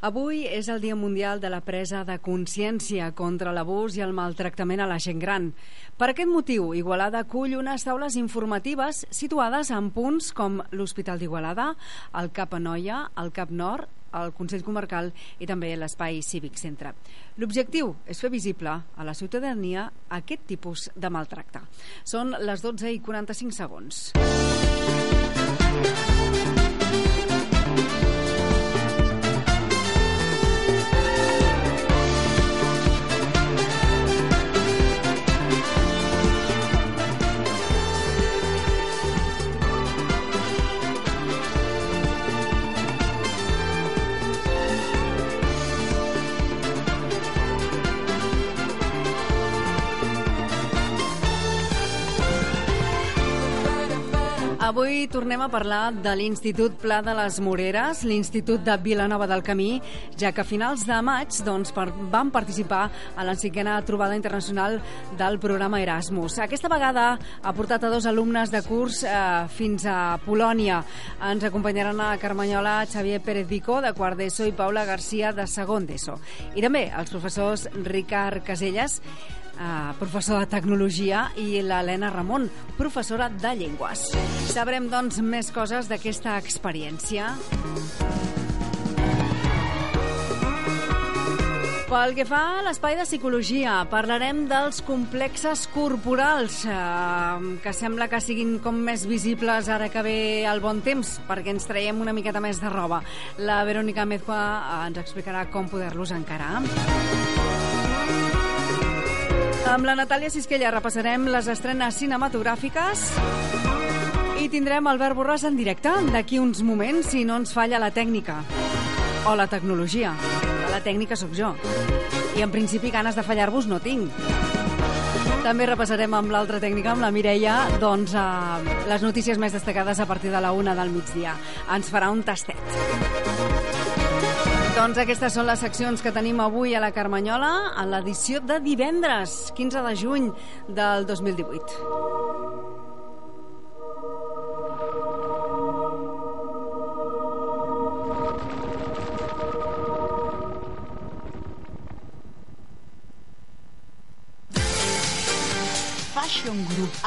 Avui és el Dia Mundial de la Presa de Consciència contra l'abús i el maltractament a la gent gran. Per aquest motiu, Igualada acull unes taules informatives situades en punts com l'Hospital d'Igualada, el CAP Anoia, el CAP Nord, el Consell Comarcal i també l'Espai Cívic Centre. L'objectiu és fer visible a la ciutadania aquest tipus de maltracte. Són les 12 i 45 segons. Avui tornem a parlar de l'Institut Pla de les Moreres, l'Institut de Vilanova del Camí, ja que a finals de maig doncs, per, van participar a la cinquena trobada internacional del programa Erasmus. Aquesta vegada ha portat a dos alumnes de curs eh, fins a Polònia. Ens acompanyaran a Carmanyola Xavier Pérez Vico, de quart d'ESO, i Paula Garcia, de segon d'ESO. I també els professors Ricard Caselles, eh, professor de Tecnologia, i l'Helena Ramon, professora de Llengües. Sabrem, doncs, més coses d'aquesta experiència. Pel que fa a l'espai de psicologia, parlarem dels complexes corporals, eh, que sembla que siguin com més visibles ara que ve el bon temps, perquè ens traiem una miqueta més de roba. La Verònica Mezcua eh, ens explicarà com poder-los encarar. Amb la Natàlia Sisquella repassarem les estrenes cinematogràfiques i tindrem Albert Borràs en directe d'aquí uns moments, si no ens falla la tècnica. O la tecnologia. La tècnica sóc jo. I en principi ganes de fallar-vos no tinc. També repassarem amb l'altra tècnica, amb la Mireia, doncs, eh, les notícies més destacades a partir de la una del migdia. Ens farà un tastet. Doncs aquestes són les seccions que tenim avui a la Carmanyola, a l'edició de divendres, 15 de juny del 2018.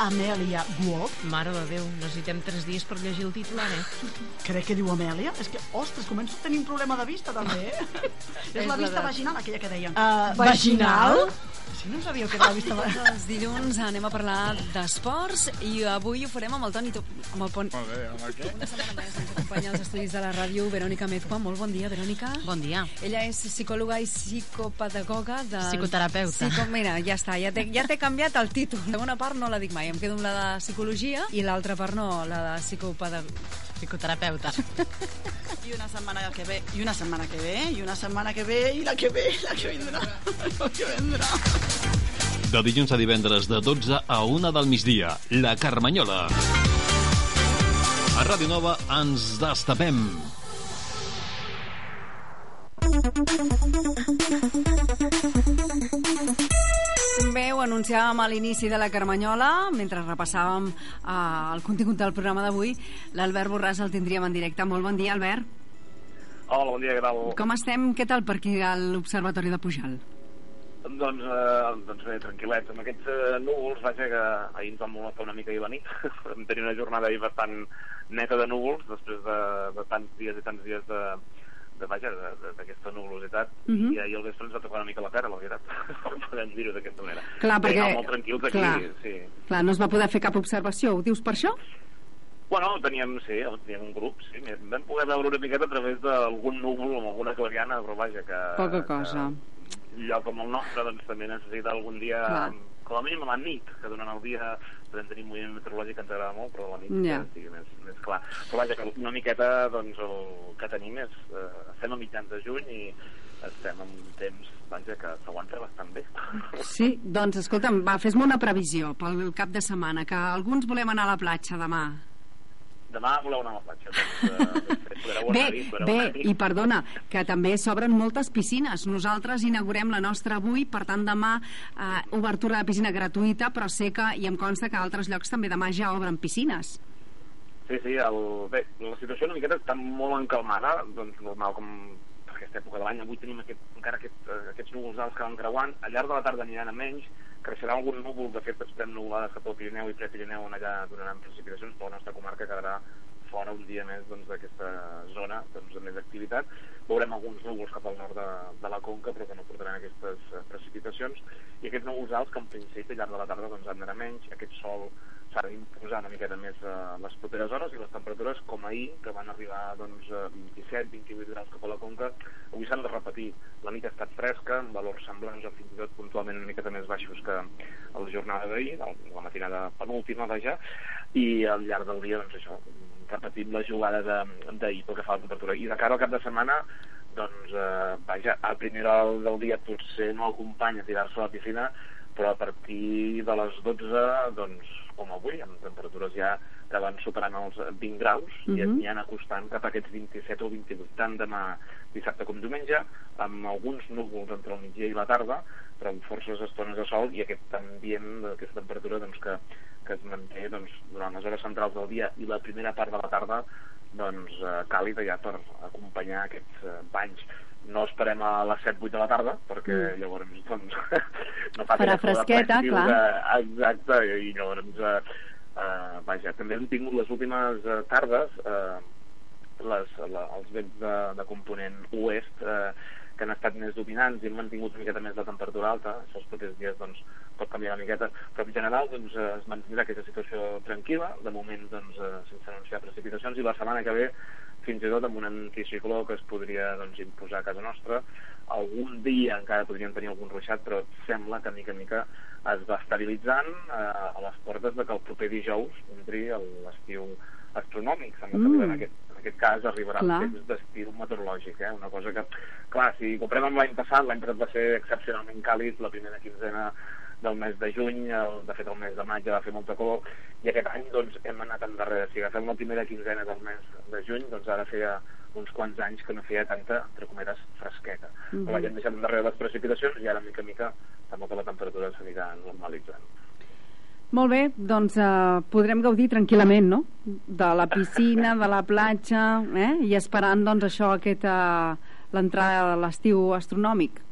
Amelia Wolf. Mare de Déu, necessitem tres dies per llegir el titular, eh? Crec que diu Amèlia. És que, ostres, començo a tenir un problema de vista, també, eh? és la vista vaginal, aquella que deien. Uh, Vaginal? Si no sabíeu que era la vista. Els dilluns anem a parlar d'esports i avui ho farem amb el Toni amb el Pont. Molt bé, amb el què? Una setmana més ens acompanya als estudis de la ràdio Verònica Mezcua. Molt bon dia, Verònica. Bon dia. Ella és psicòloga i psicopedagoga de... Psicoterapeuta. Psico... Mira, ja està, ja t'he ja canviat el títol. Segona part no la dic mai, em quedo amb la de psicologia i l'altra part no, la de psicopedagoga. Psicoterapeuta. I una setmana que ve, i una setmana que ve, i una setmana que ve, i la que ve, i la que vindrà. La que vendrà. De dilluns a divendres de 12 a 1 del migdia, La Carmanyola. A Ràdio Nova ens destapem. Bé, ho anunciàvem a l'inici de la Carmanyola, mentre repassàvem eh, el contingut del programa d'avui. L'Albert Borràs el tindríem en directe. Molt bon dia, Albert. Hola, bon dia, tal? Com estem? Què tal per aquí a l'Observatori de Pujal? Doncs, eh, doncs bé, tranquil·lets. Amb aquests eh, núvols, vaja, que ahir ens vam molestar una mica la nit. Vam tenir una jornada ahir bastant neta de núvols, després de, de tants dies i tants dies de, de vaja, d'aquesta nuvolositat. Mhm. I ahir al vespre ens va tocar una mica la cara, la veritat. Podem dir-ho d'aquesta manera. Clar, perquè- no, molt tranquils aquí, clar. sí. Clar, no es va poder fer cap observació. Ho dius per això? Bueno, teníem, sí, teníem un grup, sí. Vam poder veure una miqueta a través d'algun núvol amb alguna clariana, però vaja, que... Poca cosa. Que lloc com el nostre, doncs també necessita algun dia, Clar. Com a mínim a la nit, que durant el dia podem tenir moviment meteorològic que ens agrada molt, però a la nit Ja. que sigui més, més clar. Però vaja, que una miqueta, doncs, el que tenim és... Eh, estem a mitjans de juny i estem en un temps, vaja, que s'aguanta bastant bé. Sí, doncs escolta'm, va, fes-me una previsió pel cap de setmana, que alguns volem anar a la platja demà. Demà voleu anar a la platja, doncs, eh, Bé, podreu bé, i perdona, que també s'obren moltes piscines. Nosaltres inaugurem la nostra avui, per tant demà eh, obertura de piscina gratuïta, però sé que, i em consta que a altres llocs també demà ja obren piscines. Sí, sí, el... bé, la situació una miqueta està molt encalmada, doncs normal com perquè aquesta època de l'any. Avui tenim aquest, encara aquest, eh, aquests núvols alts que van creuant. Al llarg de la tarda aniran a menys, creixerà algun núvol, de fet estem nuvolades cap al Pirineu i Prepirineu on allà donaran precipitacions, però la nostra comarca quedarà fora un dia més doncs, d'aquesta zona doncs, de més activitat. Veurem alguns núvols cap al nord de, de la Conca, però que no portaran aquestes precipitacions. I aquests núvols alts, que en principi al llarg de la tarda doncs, han d'anar menys, aquest sol s'ha d'imposar una miqueta més eh, les properes hores i les temperatures, com ahir, que van arribar doncs, a 27-28 graus cap a la Conca, avui s'han de repetir. La nit ha estat fresca, amb valors semblants o fins i tot puntualment una miqueta més baixos que a la jornada d'ahir, la matinada penúltima, vaja, i al llarg del dia, doncs això, repetim la jugada d'ahir pel que fa a la temperatura. I de cara al cap de setmana, doncs, eh, vaja, a primera hora del dia potser no acompanya a tirar-se a la piscina, però a partir de les 12, doncs, com avui, amb temperatures ja que van superant els 20 graus i Mhm. n'hi han acostant cap a aquests 27 o 28, tant demà dissabte com diumenge, amb alguns núvols entre el migdia i la tarda, però amb forces estones de sol i aquest ambient, aquesta temperatura doncs, que, que es manté doncs, durant les hores centrals del dia i la primera part de la tarda doncs, eh, càlida ja per acompanyar aquests eh, banys no esperem a les 7-8 de la tarda perquè Mm. llavors doncs, no fa Farà fresqueta, clar. que- exacte, i llavors eh, eh, vaja, també hem tingut les últimes eh, tardes eh, les, la, els vents de, de component oest eh, que han estat més dominants i han mantingut una miqueta més la temperatura alta, això els propers dies doncs, pot canviar una miqueta, però en general doncs, es mantindrà aquesta situació tranquil·la, de moment doncs, eh, sense anunciar precipitacions, i la setmana que ve fins i tot amb un anticicló que es podria doncs, imposar a casa nostra. Algun dia encara podríem tenir algun ruixat, però sembla que mica en mica es va estabilitzant eh, a les portes de que el proper dijous el- l'estiu astronòmic. Sembla que Mm. arriba en aquest, aquest cas arribarà Clar. el temps d'estiu meteorològic, eh? una cosa que, clar, si comprem amb l'any passat, l'any passat va ser excepcionalment càlid, la primera quinzena del mes de juny, el, de fet el mes de maig ja va fer molta calor, i aquest any doncs, hem anat endarrere. Si agafem la primera quinzena del mes de juny, doncs ara feia uns quants anys que no feia tanta, entre cometes, fresqueta. Mm Mhm. -hmm. Però ja hem deixat endarrere les precipitacions i ara, mica en mica, sembla que la temperatura s'anirà normalitzant. Molt bé, doncs eh, podrem gaudir tranquil·lament, no?, de la piscina, de la platja, eh?, i esperant, doncs, això, aquesta, l'entrada a l'estiu astronòmic.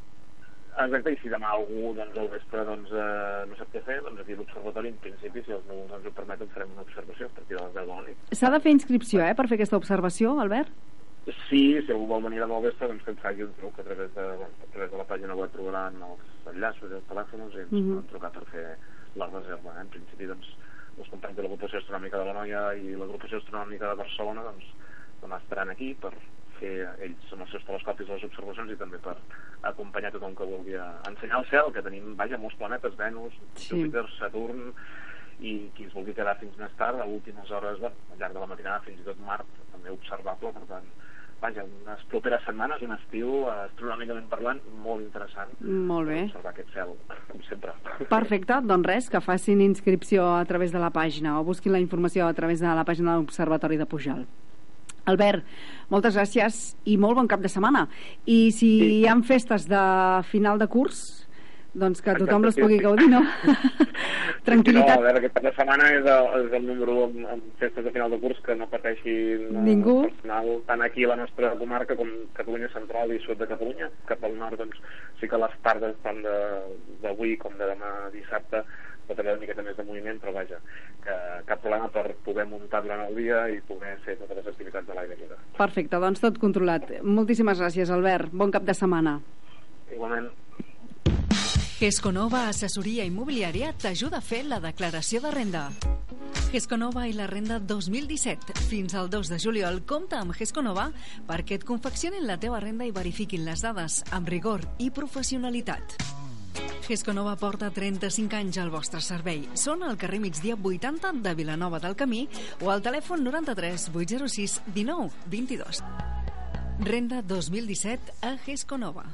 Exacte, i si demà algú doncs, al vespre doncs, eh, no sap què fer, doncs aquí l'observatori, en principi, si els núvols ens ho permeten, farem una observació a partir de les 10 de la nit. S'ha de fer inscripció, eh, per fer aquesta observació, Albert? Sí, si algú vol venir demà al vespre, doncs que ens faci un truc a través de, a través de la pàgina web trobaran els enllaços i els telèfons i ens Mhm. poden trucar per fer la reserva. Eh? En principi, doncs, els companys de l'agrupació astronòmica de la Noia i l'agrupació astronòmica de Barcelona doncs, demà estaran aquí per fer ells amb els seus telescopis les observacions i també per acompanyar tothom que vulgui a ensenyar el cel, que tenim, vaja, molts planetes, Venus, Sí. Júpiter, Saturn, i qui es vulgui quedar fins més tard, a últimes hores, bueno, al llarg de la matinada, fins i tot Mart, també observable, per tant, vaja, unes properes setmanes, un estiu, eh, astronòmicament parlant, molt interessant. Molt bé. Observar aquest cel, com sempre. Perfecte, doncs res, que facin inscripció a través de la pàgina o busquin la informació a través de la pàgina de l'Observatori de Pujol. Albert, moltes gràcies i molt bon cap de setmana. I si Sí. hi ha festes de final de curs, doncs que tothom les pugui gaudir, no? No, Tranquil·litat. a veure, aquest cap de setmana és el, és el número 1 en, en festes de final de curs que no pateixi Ningú. el personal tant aquí a la nostra comarca com Catalunya Central i sud de Catalunya. Cap al nord, doncs, sí que les tardes tant de- d'avui com de demà dissabte pot haver una miqueta més de moviment, però vaja, que cap problema per poder muntar durant el dia i poder fer totes les activitats de l'aire lliure. Perfecte, doncs tot controlat. Moltíssimes gràcies, Albert. Bon cap de setmana. Igualment, Gesconova Assessoria Immobiliària t'ajuda a fer la declaració de renda. Gesconova i la renda 2017. Fins al 2 de juliol compta amb Gesconova perquè et confeccionin la teva renda i verifiquin les dades amb rigor i professionalitat. Gesconova porta 35 anys al vostre servei. Són al carrer Migdia 80 de Vilanova del Camí o al telèfon 93 806 19 22. Renda 2017 a Gesconova.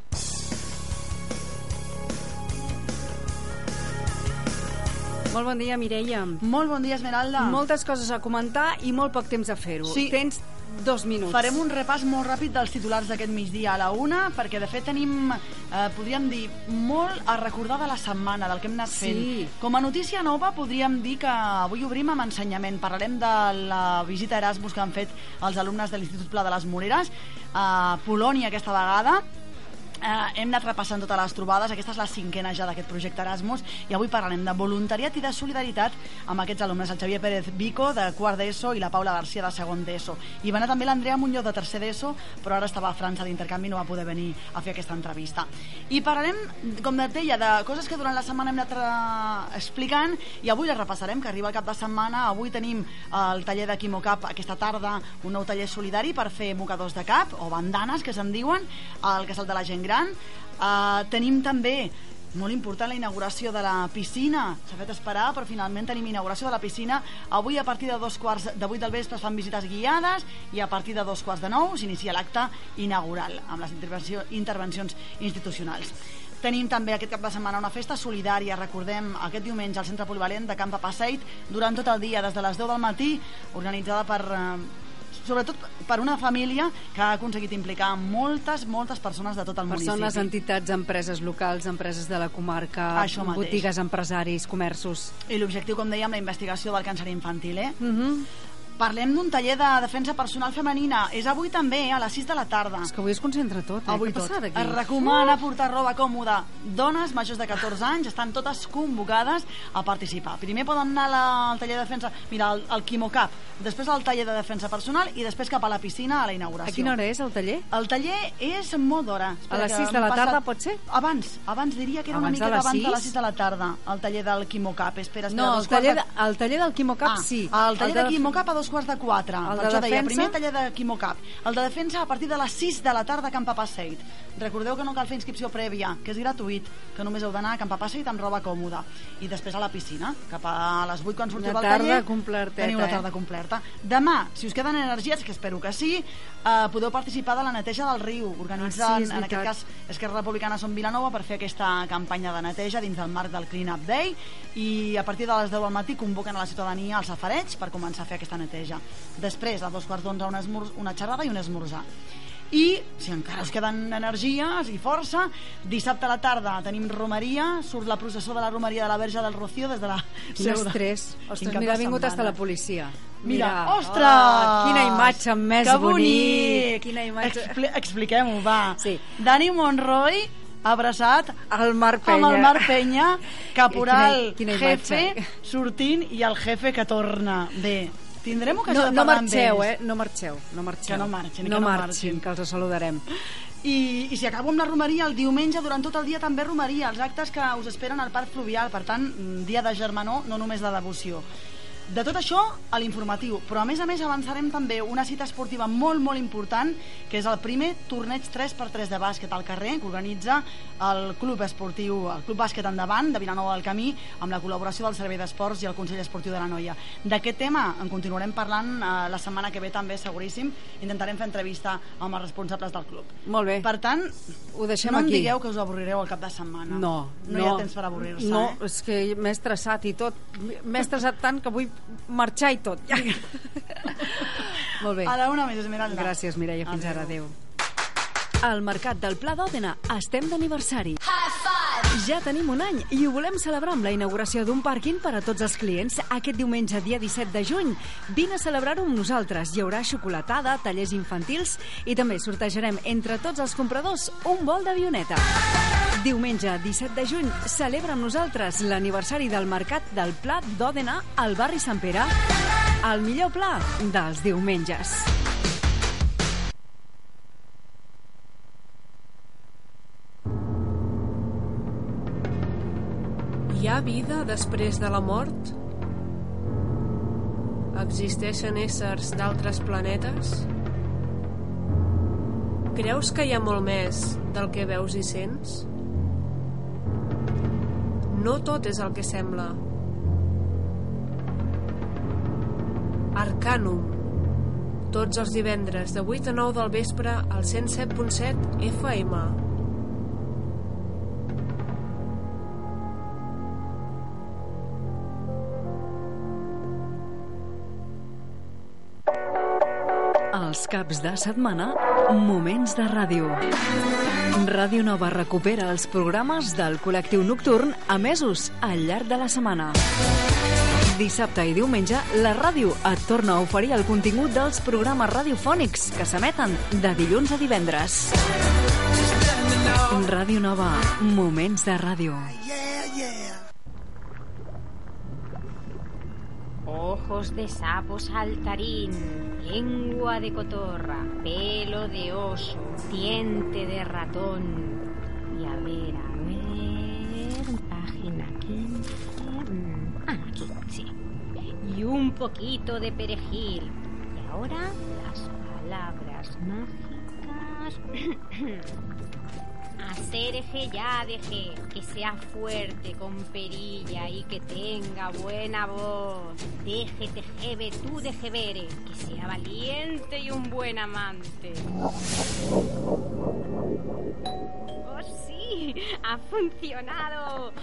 Molt bon dia, Mireia. Molt bon dia, Esmeralda. Moltes coses a comentar i molt poc temps a fer-ho. Sí. Tens dos minuts. Farem un repàs molt ràpid dels titulars d'aquest migdia a la una, perquè de fet tenim, eh, podríem dir, molt a recordar de la setmana, del que hem anat Sí. fent. Com a notícia nova podríem dir que avui obrim amb ensenyament. Parlarem de la visita Erasmus que han fet els alumnes de l'Institut Pla de les Moreres a Polònia aquesta vegada. Eh, hem anat repassant totes les trobades, aquesta és la cinquena ja d'aquest projecte Erasmus. I avui parlarem de voluntariat i de solidaritat amb aquests alumnes, el Xavier Pérez Vico de quart d'ESO i la Paula Garcia de segon d'ESO. I va anar també l'Andrea Muñoz de tercer d'ESO però ara estava a França d'intercanvi i no va poder venir a fer aquesta entrevista. I parlarem, com deia, de coses que durant la setmana hem anat eh, explicant i avui les repassarem, que arriba el cap de setmana. Avui tenim el taller de Quimocap aquesta tarda, un nou taller solidari per fer mocadors de cap o bandanes que se'n diuen, el casal de la gent gran. Uh, tenim també molt important la inauguració de la piscina. S'ha fet esperar però finalment tenim inauguració de la piscina. Avui a partir de dos quarts de vuit del vespre es fan visites guiades i a partir de dos quarts de nou s'inicia l'acte inaugural amb les intervencions institucionals. Tenim també aquest cap de setmana una festa solidària, recordem, aquest diumenge al Centre Polivalent de Camp Passeit, durant tot el dia, des de les 10 del matí, organitzada per eh, sobretot per una família que ha aconseguit implicar moltes, moltes persones de tot el Persones, municipi. entitats, empreses locals, empreses de la comarca, Això mateix. botigues, empresaris, comerços. I l'objectiu, com dèiem, la investigació del càncer infantil, eh? Mm -hmm. Parlem d'un taller de defensa personal femenina. És avui també, a les 6 de la tarda. És que avui es concentra tot, eh? Avui Què tot. aquí? Es recomana portar roba còmoda. Dones majors de 14 anys estan totes convocades a participar. Primer poden anar a la- al taller de defensa, mira, al, al Quimocap, després al taller de defensa personal i després cap a la piscina a la inauguració. A quina hora és el taller? El taller és molt d'hora. Espera, les que sis de m'he la passat. tarda, pot ser? Abans, abans diria que era Abans una les abans de les sis? 6 de la tarda, el taller del Quimocap. Espera, espera, No, el taller, de- el taller del Quimocap Ah, sí. El taller de- de Quimocap a dos quarts de quatre. El de això deia, defensa? primer taller de Quimocap. El de defensa a partir de les 6 de la tarda a Camp Papaseit. Recordeu que no cal fer inscripció prèvia, que és gratuït, que només heu d'anar a Camp Papaseit amb roba còmoda. I després a la piscina, cap a les 8 quan sortiu Una del tarda taller. Teniu una eh? tarda completa. Demà, si us queden energies, que espero que sí, eh, podeu participar de la neteja del riu. Organitzen, Ah, sí, en aquest cas, Esquerra Republicana Som Vilanova per fer aquesta campanya de neteja dins del marc del Clean Up Day i a partir de les 10 del matí convoquen a la ciutadania als safareig per començar a fer aquesta neteja. Després, a dos quarts d'onze, una, una xerrada i un esmorzar. I, si encara us queden energies i força, dissabte a la tarda tenim romeria, surt la processó de la romeria de la Verge del Rocío des de la seu de-. Quin Ostres, mira, ha vingut hasta la policia. Mira, ostres! Oh, quina imatge més que bonic! Quina imatge... Expli Expliquem-ho, va. Sí. Dani Monroy abraçat El Marc Penya. amb el Marc Penya, caporal, Quina- quina jefe, imatge. sortint i el jefe que torna. Bé, tindrem ocasió No, de no parlar marxeu, amb eh? ells. No marxeu, no marxeu. Que no marxin, que no no marxin, marxin. que els saludarem. I, I si acabo amb la romeria, el diumenge, durant tot el dia també romeria, els actes que us esperen al Parc Fluvial, per tant, mm, dia de germanor, no només de devoció. De tot això, a l'informatiu, però a més a més avançarem també una cita esportiva molt, molt important, que és el primer torneig 3x3 de bàsquet al carrer, que organitza el Club Esportiu, el Club Bàsquet Endavant, de Vilanova del Camí, amb la col·laboració del Servei d'Esports i el Consell Esportiu de la Noia. D'aquest tema en continuarem parlant eh, la setmana que ve també, seguríssim. Intentarem fer entrevista amb els responsables del club. Molt bé. Per tant, Ho deixem no em aquí. digueu que us avorrireu al cap de setmana. No, no, hi ha temps per avorrir-se. No, eh? és que m'he estressat i tot. M'he estressat tant que vull marxar i tot. Molt bé. A la una més, Esmeralda. Gràcies, Mireia. Fins Adéu. ara. Adéu. Al Mercat del Pla d'Òdena estem d'aniversari. Ja tenim un any i ho volem celebrar amb la inauguració d'un pàrquing per a tots els clients aquest diumenge, dia 17 de juny. Vine a celebrar-ho amb nosaltres. Hi haurà xocolatada, tallers infantils i també sortejarem entre tots els compradors un vol d'avioneta. Diumenge 17 de juny celebra amb nosaltres l'aniversari del Mercat del Pla d'Òdena al barri Sant Pere. El millor pla dels diumenges. Hi ha vida després de la mort? Existeixen éssers d'altres planetes? Creus que hi ha molt més del que veus i sents? No tot és el que sembla. Arcanum. Tots els divendres de 8 a 9 del vespre al 107.7 FM. Caps de setmana, Moments de Ràdio. Ràdio Nova recupera els programes del col·lectiu nocturn emesos al llarg de la setmana. Dissabte i diumenge, la ràdio et torna a oferir el contingut dels programes radiofònics que s'emeten de dilluns a divendres. Ràdio Nova, moments de ràdio. Ojos de sapo saltarín, lengua de cotorra, pelo de oso, diente de ratón. Y a ver, a ver, página 15. mm, Ah, aquí, sí. Y un poquito de perejil. Y ahora las palabras mágicas. Hacer eje ya deje, que sea fuerte, con perilla y que tenga buena voz. Deje tejebe, tú deje vere, que sea valiente y un buen amante. ¡Oh, sí! ¡Ha funcionado!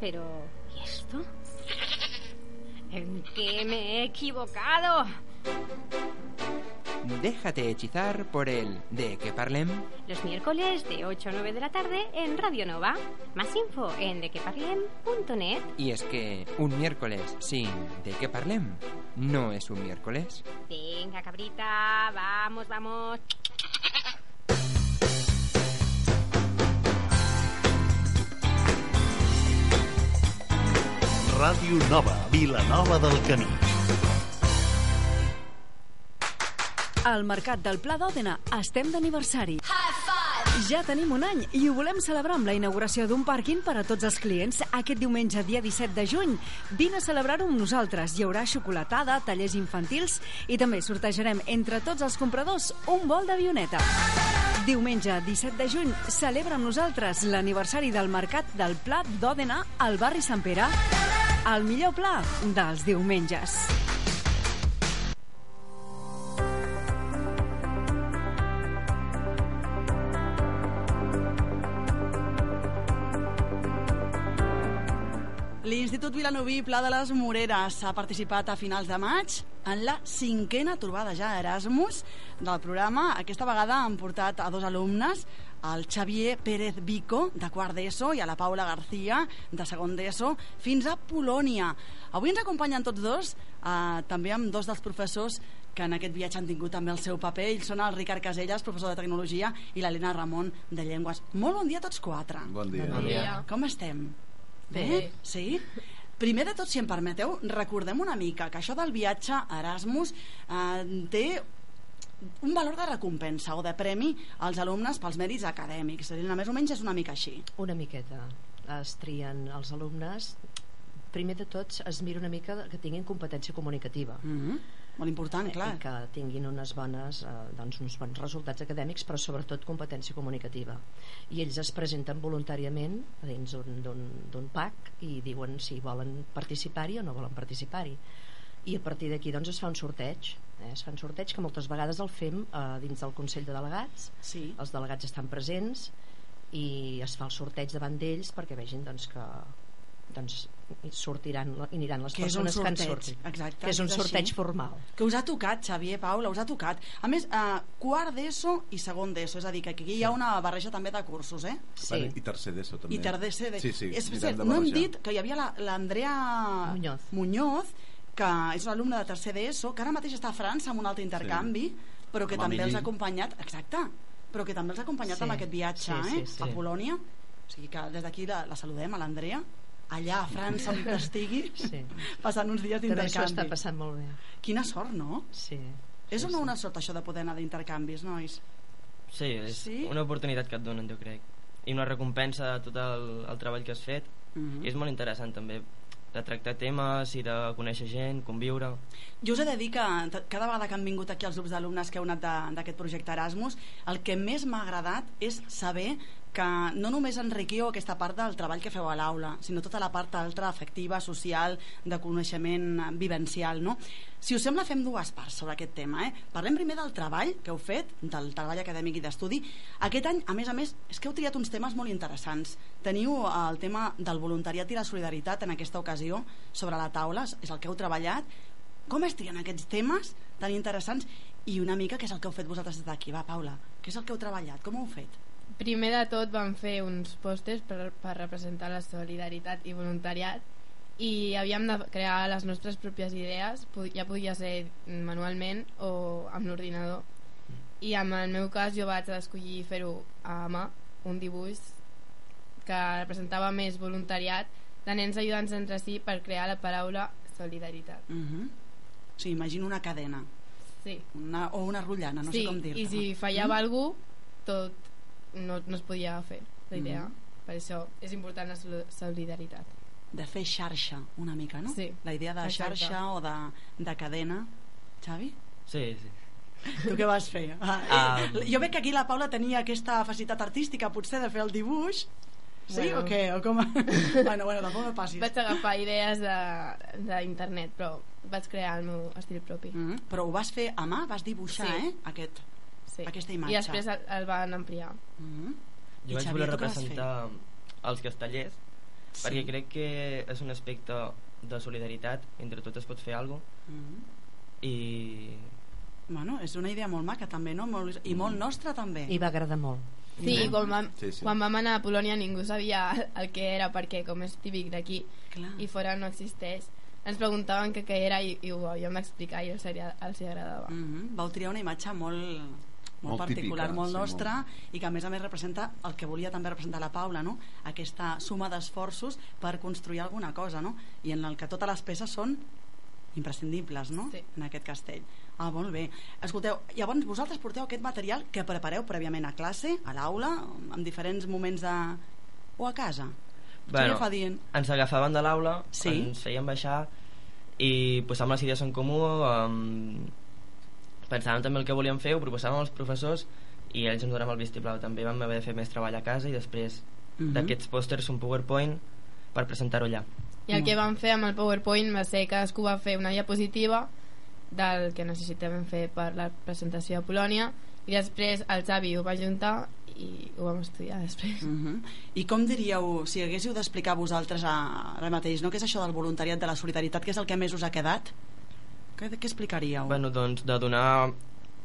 Pero, ¿y esto? ¿En qué me he equivocado? Déjate hechizar por el de que parlem. Los miércoles de 8 a 9 de la tarde en Radio Nova. Más info en dequeparlem.net. Y es que un miércoles sin de que parlem no es un miércoles. Venga, cabrita, vamos, vamos. Ràdio Nova, Vilanova del Camí. Al Mercat del Pla d'Òdena estem d'aniversari. Ja tenim un any i ho volem celebrar amb la inauguració d'un pàrquing per a tots els clients aquest diumenge, dia 17 de juny. Vine a celebrar-ho amb nosaltres. Hi haurà xocolatada, tallers infantils i també sortejarem entre tots els compradors un vol d'avioneta. Diumenge 17 de juny celebra amb nosaltres l'aniversari del Mercat del Pla d'Òdena al barri Sant Pere. El millor pla dels diumenges. L'Institut Vilanoví Pla de les Moreres ha participat a finals de maig en la cinquena trobada ja Erasmus del programa. Aquesta vegada han portat a dos alumnes, el Xavier Pérez Vico, de quart d'ESO, i a la Paula García, de segon d'ESO, fins a Polònia. Avui ens acompanyen tots dos, eh, també amb dos dels professors que en aquest viatge han tingut també el seu paper. Ells són el Ricard Caselles, professor de Tecnologia, i l'Helena Ramon, de Llengües. Molt bon dia a tots quatre. Bon dia. Bon dia. Com estem? Bé. Sí? Primer de tot, si em permeteu, recordem una mica que això del viatge a Erasmus eh, té un valor de recompensa o de premi als alumnes pels mèrits acadèmics. Més o menys és una mica així. Una miqueta. Es trien els alumnes primer de tot es mira una mica que tinguin competència comunicativa Mm -hmm. Molt important, clar. i que tinguin unes bones, eh, doncs, uns bons resultats acadèmics però sobretot competència comunicativa i ells es presenten voluntàriament dins d'un- PAC i diuen si volen participar-hi o no volen participar-hi i a partir d'aquí doncs es fa un sorteig eh? es fa un sorteig que moltes vegades el fem eh, dins del Consell de Delegats Sí. els delegats estan presents i es fa el sorteig davant d'ells perquè vegin doncs, que doncs, sortiran i aniran les Que persones que han sorteig, sortit exacte, que és un és així. sorteig formal Que us ha tocat, Xavier, Paula, us ha tocat. A més, eh, quart d'ESO i segon d'ESO, és a dir, que aquí hi ha una barreja també de cursos, eh? sí. I tercer d'ESO també. I tercer de... Sí, sí. És, cert, no hem dit que hi havia la- l'Andrea Muñoz. Muñoz, que és una alumna de tercer d'ESO, que ara mateix està a França amb un altre intercanvi, però que Amb també els ha acompanyat, exacte, però que també els ha acompanyat Sí, amb aquest viatge, sí, sí, eh? sí. A Polònia. O sigui que des d'aquí la, la saludem, a l'Andrea, allà a França on estigui, Sí. passant uns dies també s'ho està d'intercanvi. passant molt bé Quina sort, no? sí. És sí, o no sí. una sort això de poder anar d'intercanvis, nois? Sí, és Sí? una oportunitat que et donen, jo crec. I una recompensa de tot el, el treball que has fet. Mhm. I és molt interessant, també, de tractar temes i de conèixer gent, conviure... Jo us he de dir que cada vegada que han vingut aquí els grups d'alumnes que heu anat d'aquest projecte Erasmus, el que més m'ha agradat és saber que no només enriquiu aquesta part del treball que feu a l'aula, sinó tota la part altra, afectiva, social, de coneixement vivencial, no? Si us sembla, fem dues parts sobre aquest tema, eh? Parlem primer del treball que heu fet, del treball acadèmic i d'estudi. Aquest any, a més a més, és que heu triat uns temes molt interessants. Teniu eh, el tema del voluntariat i la solidaritat en aquesta ocasió sobre la taula, és el que heu treballat, com es trien aquests temes tan interessants i una mica què és el que heu fet vosaltres des d'aquí? Va, Paula, què és el que heu treballat? Com ho heu fet? Primer de tot vam fer uns pòsters per, per representar la solidaritat i voluntariat i havíem de crear les nostres pròpies idees, ja podia ser manualment o amb l'ordinador. I en el meu cas jo vaig escollir fer-ho a mà, un dibuix que representava més voluntariat de nens ajudants entre si per crear la paraula solidaritat. Uh -huh. Sigui, imagino una cadena. Sí. Una, o una rotllana, no sí, sé com dir-te. i si fallava mm. algú, tot no, no es podia fer, la idea. Mm. Per això és important la solidaritat. De fer xarxa, una mica, no? Sí. La idea de Exacte. xarxa o de, de cadena. Xavi? Sí, sí. Tu què vas fer? Ah, um... Jo veig que aquí la Paula tenia aquesta facilitat artística, potser, de fer el dibuix. Sí bueno. o què? O com... bueno, bueno, tampoc no passis. Vaig agafar idees d'internet, però vaig crear el meu estil propi. Mm -hmm. Però ho vas fer a mà? Vas dibuixar, sí. eh? Aquest, sí. aquesta imatge. I després el, el van ampliar. Mm -hmm. Jo vaig voler representar els castellers sí. perquè crec que és un aspecte de solidaritat entre tots es pot fer alguna cosa mm -hmm. i bueno, és una idea molt maca també no? molt, i molt nostra també i va agradar molt Sí, sí. Quan, vam, sí, sí. quan vam anar a Polònia ningú sabia el que era perquè com és típic d'aquí i fora no existeix ens preguntaven que què era i, i ho havíem d'explicar i els, els agradava mm -hmm. Vau triar una imatge molt, molt, molt particular, típica, molt nostra sí, molt... i que a més a més representa el que volia també representar la Paula no? aquesta suma d'esforços per construir alguna cosa no? i en el que totes les peces són imprescindibles no? sí. en aquest castell Ah, molt bé. Escolteu, llavors vosaltres porteu aquest material que prepareu prèviament a classe, a l'aula, en diferents moments de... o a casa? Bueno, fa dient? ens agafaven de l'aula, sí? ens feien baixar i posàvem les idees en comú, um, pensàvem també el que volíem fer, ho proposàvem als professors i ells ens donaven el vistiplau. També vam haver de fer més treball a casa i després uh -huh. d'aquests pòsters un PowerPoint per presentar-ho allà. I el que vam fer amb el PowerPoint va ser que cadascú va fer una diapositiva del que necessitàvem fer per la presentació a Polònia i després el Xavi ho va juntar i ho vam estudiar després. Uh -huh. I com diríeu, si haguéssiu d'explicar vosaltres ara mateix, no? què és això del voluntariat, de la solidaritat, què és el que més us ha quedat? Què, què explicaríeu? Bueno, doncs de donar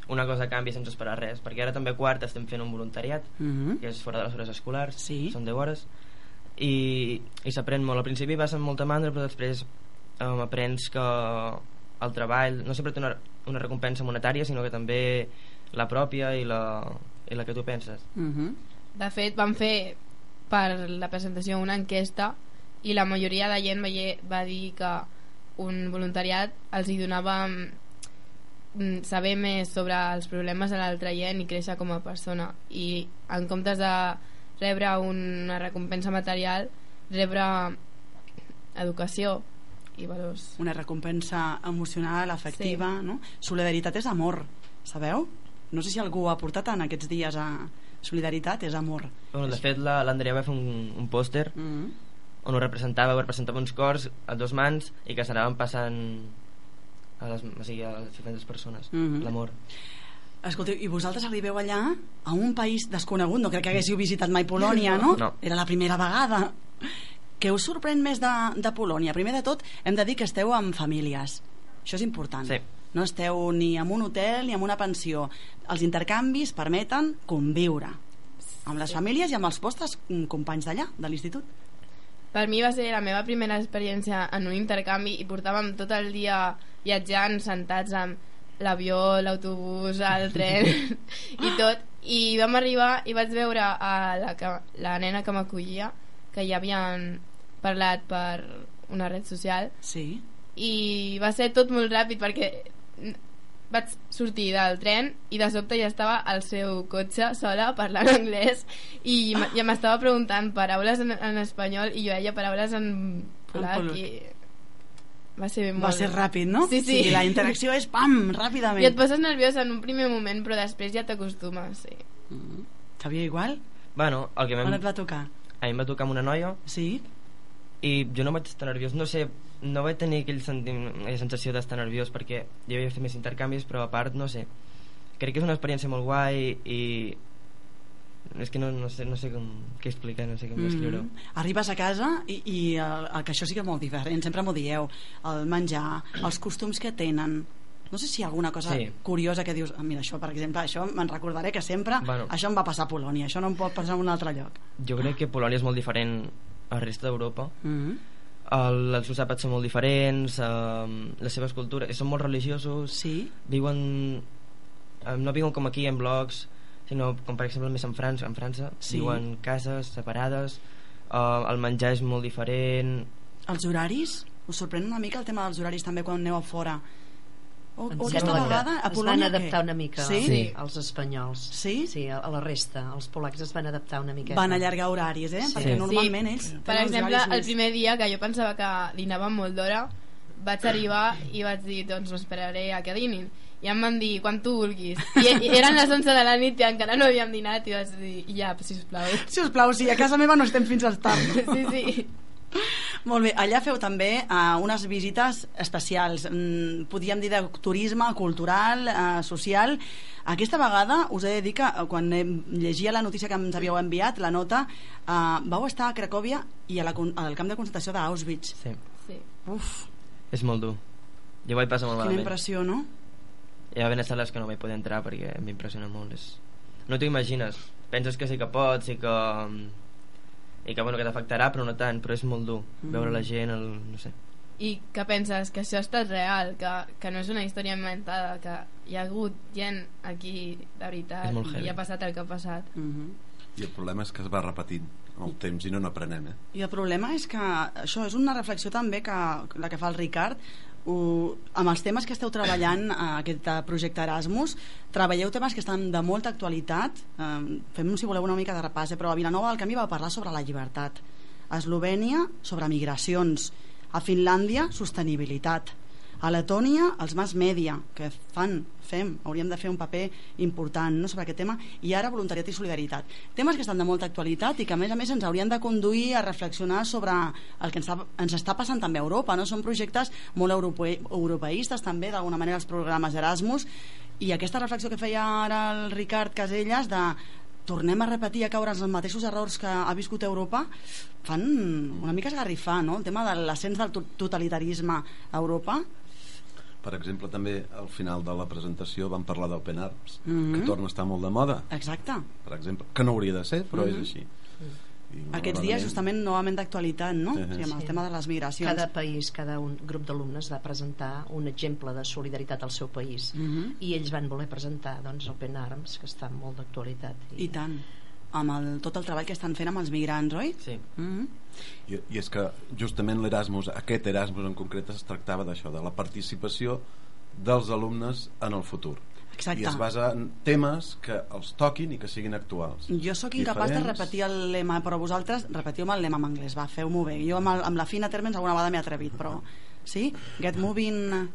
una cosa a canvi sense esperar res, perquè ara també a quart estem fent un voluntariat, uh -huh. que és fora de les hores escolars, sí. són 10 hores, i, i s'aprèn molt. Al principi vas amb molta mandra, però després um, aprens que el treball no sempre té una, una recompensa monetària sinó que també la pròpia i la, i la que tu penses uh -huh. de fet vam fer per la presentació una enquesta i la majoria de gent va dir que un voluntariat els hi donava mm, saber més sobre els problemes de l'altra gent i créixer com a persona i en comptes de rebre una recompensa material rebre educació i valors. Una recompensa emocional, afectiva, sí. no? Solidaritat és amor, sabeu? No sé si algú ha portat en aquests dies a solidaritat, és amor. Bueno, de fet, l'Andrea va fer un, un pòster mm -hmm. On ho representava, ho representava uns cors a dos mans i que s'anaven passant a les, o sigui, a les diferents persones, mm -hmm. l'amor. Escolteu, i vosaltres arribeu allà a un país desconegut, no crec que haguéssiu visitat mai Polònia, no? no. Era la primera vegada. Què us sorprèn més de, de Polònia? Primer de tot, hem de dir que esteu amb famílies. Això és important. Sí. No esteu ni en un hotel ni en una pensió. Els intercanvis permeten conviure amb les sí. famílies i amb els vostres companys d'allà, de l'institut. Per mi va ser la meva primera experiència en un intercanvi i portàvem tot el dia viatjant, sentats amb l'avió, l'autobús, el tren i tot. I vam arribar i vaig veure a la, la nena que m'acollia que ja havien parlat per una red social sí. i va ser tot molt ràpid perquè vaig sortir del tren i de sobte ja estava al seu cotxe sola parlant anglès i ja m'estava preguntant paraules en, en espanyol i jo deia paraules en polac i va ser molt... Va ser ràpid, no? Sí, sí. sí la interacció és pam, ràpidament. I et poses nerviós en un primer moment, però després ja t'acostumes, sí. Mm -hmm. Sabia igual? Bueno, el que On et va tocar? a mi em va tocar amb una noia sí? I jo no vaig estar nerviós no sé, no vaig tenir aquell aquella sensació d'estar nerviós perquè jo havia fet més intercanvis però a part, no sé crec que és una experiència molt guai i és que no, no sé, no sé com, què explicar, no sé com descriure-ho. Mm -hmm. Arribes a casa i, i el, el, que això sí que és molt diferent, sempre m'ho dieu, el menjar, els costums que tenen, no sé si hi ha alguna cosa Sí. curiosa que dius, ah, mira, això, per exemple, això me'n recordaré que sempre Bueno. això em va passar a Polònia, això no em pot passar en un altre lloc. Jo crec que Polònia és molt diferent a la resta d'Europa. Mm -hmm. El, els seus àpats són molt diferents, eh, les seves cultures, són molt religiosos, sí. viuen, eh, no viuen com aquí en blocs, sinó com per exemple més en França, en França Sí. viuen cases separades, eh, el menjar és molt diferent, Els horaris? Us sorprèn una mica el tema dels horaris també quan aneu a fora? O, o aquesta vegada a es Polònia van adaptar què? una mica Sí? sí? els espanyols sí? sí, a la resta els polacs es van adaptar una miqueta Van allargar horaris, eh? Sí. Perquè normalment ells Per tenen uns exemple, el primer dia que jo pensava que dinaven molt d'hora, vaig arribar i vaig dir, doncs m'esperaré a que dinin. I em van dir, quan tu vulguis. I, i eren les 11 de la nit i encara no havíem dinat i vaig dir, ja, sisplau. Si us plau, sí, a casa meva no estem fins al tard. Sí, sí. Molt bé, allà feu també uh, unes visites especials, mm, podríem dir de turisme cultural, uh, social. Aquesta vegada us he de dir que eh, quan llegia la notícia que ens havíeu enviat, la nota, uh, vau estar a Cracòvia i a la, al camp de concentració d'Auschwitz. Sí. sí. Uf, és molt dur. Jo vaig passar molt quina malament. impressió, no? Hi va haver sales que no vaig poder entrar perquè m'impressiona molt. És... No t'ho imagines. Penses que sí que pots i que i que, bueno, que t'afectarà, però no tant, però és molt dur Mm. veure la gent, el, no sé. I que penses que això ha estat real, que, que no és una història inventada, que hi ha hagut gent aquí de veritat i ha passat el que ha passat. Mm -hmm. I el problema és que es va repetint el temps i no n'aprenem, eh? I el problema és que això és una reflexió també que la que fa el Ricard ho, amb els temes que esteu treballant a aquest eh, projecte Erasmus treballeu temes que estan de molta actualitat. Eh, fem si voleu una mica de repàs eh, però a Vilanova del Camí va parlar sobre la llibertat. A Eslovènia sobre migracions. A Finlàndia sostenibilitat a Letònia els mass media que fan, fem, hauríem de fer un paper important no, sobre aquest tema i ara voluntariat i solidaritat temes que estan de molta actualitat i que a més a més ens haurien de conduir a reflexionar sobre el que ens, està- ens està passant també a Europa no? són projectes molt europe, europeistes també d'alguna manera els programes Erasmus i aquesta reflexió que feia ara el Ricard Caselles de tornem a repetir a caure els mateixos errors que ha viscut Europa fan una mica esgarrifar no? el tema de l'ascens del to- totalitarisme a Europa Per exemple, també al final de la presentació vam parlar d'Open Arms, Mhm. que torna a estar molt de moda, exacte per exemple, que no hauria de ser, però Mhm. és així. I, aquests dies justament novament d'actualitat no? Sí, o sigui, amb el Sí. tema de les migracions cada país, cada un grup d'alumnes va presentar un exemple de solidaritat al seu país Mhm. i ells van voler presentar doncs, Open Arms que està molt d'actualitat i tant amb el, tot el treball que estan fent amb els migrants, oi? Sí. Mm -hmm. I, I és que justament l'Erasmus, aquest Erasmus en concret, es tractava d'això, de la participació dels alumnes en el futur. Exacte. I es basa en temes que els toquin i que siguin actuals. Jo sóc incapaç de Diferents. repetir el lema, però vosaltres repetiu-me el lema en anglès, va, feu-m'ho bé. Jo amb, el, amb la fina Termens alguna vegada m'he atrevit, però... Sí? Get moving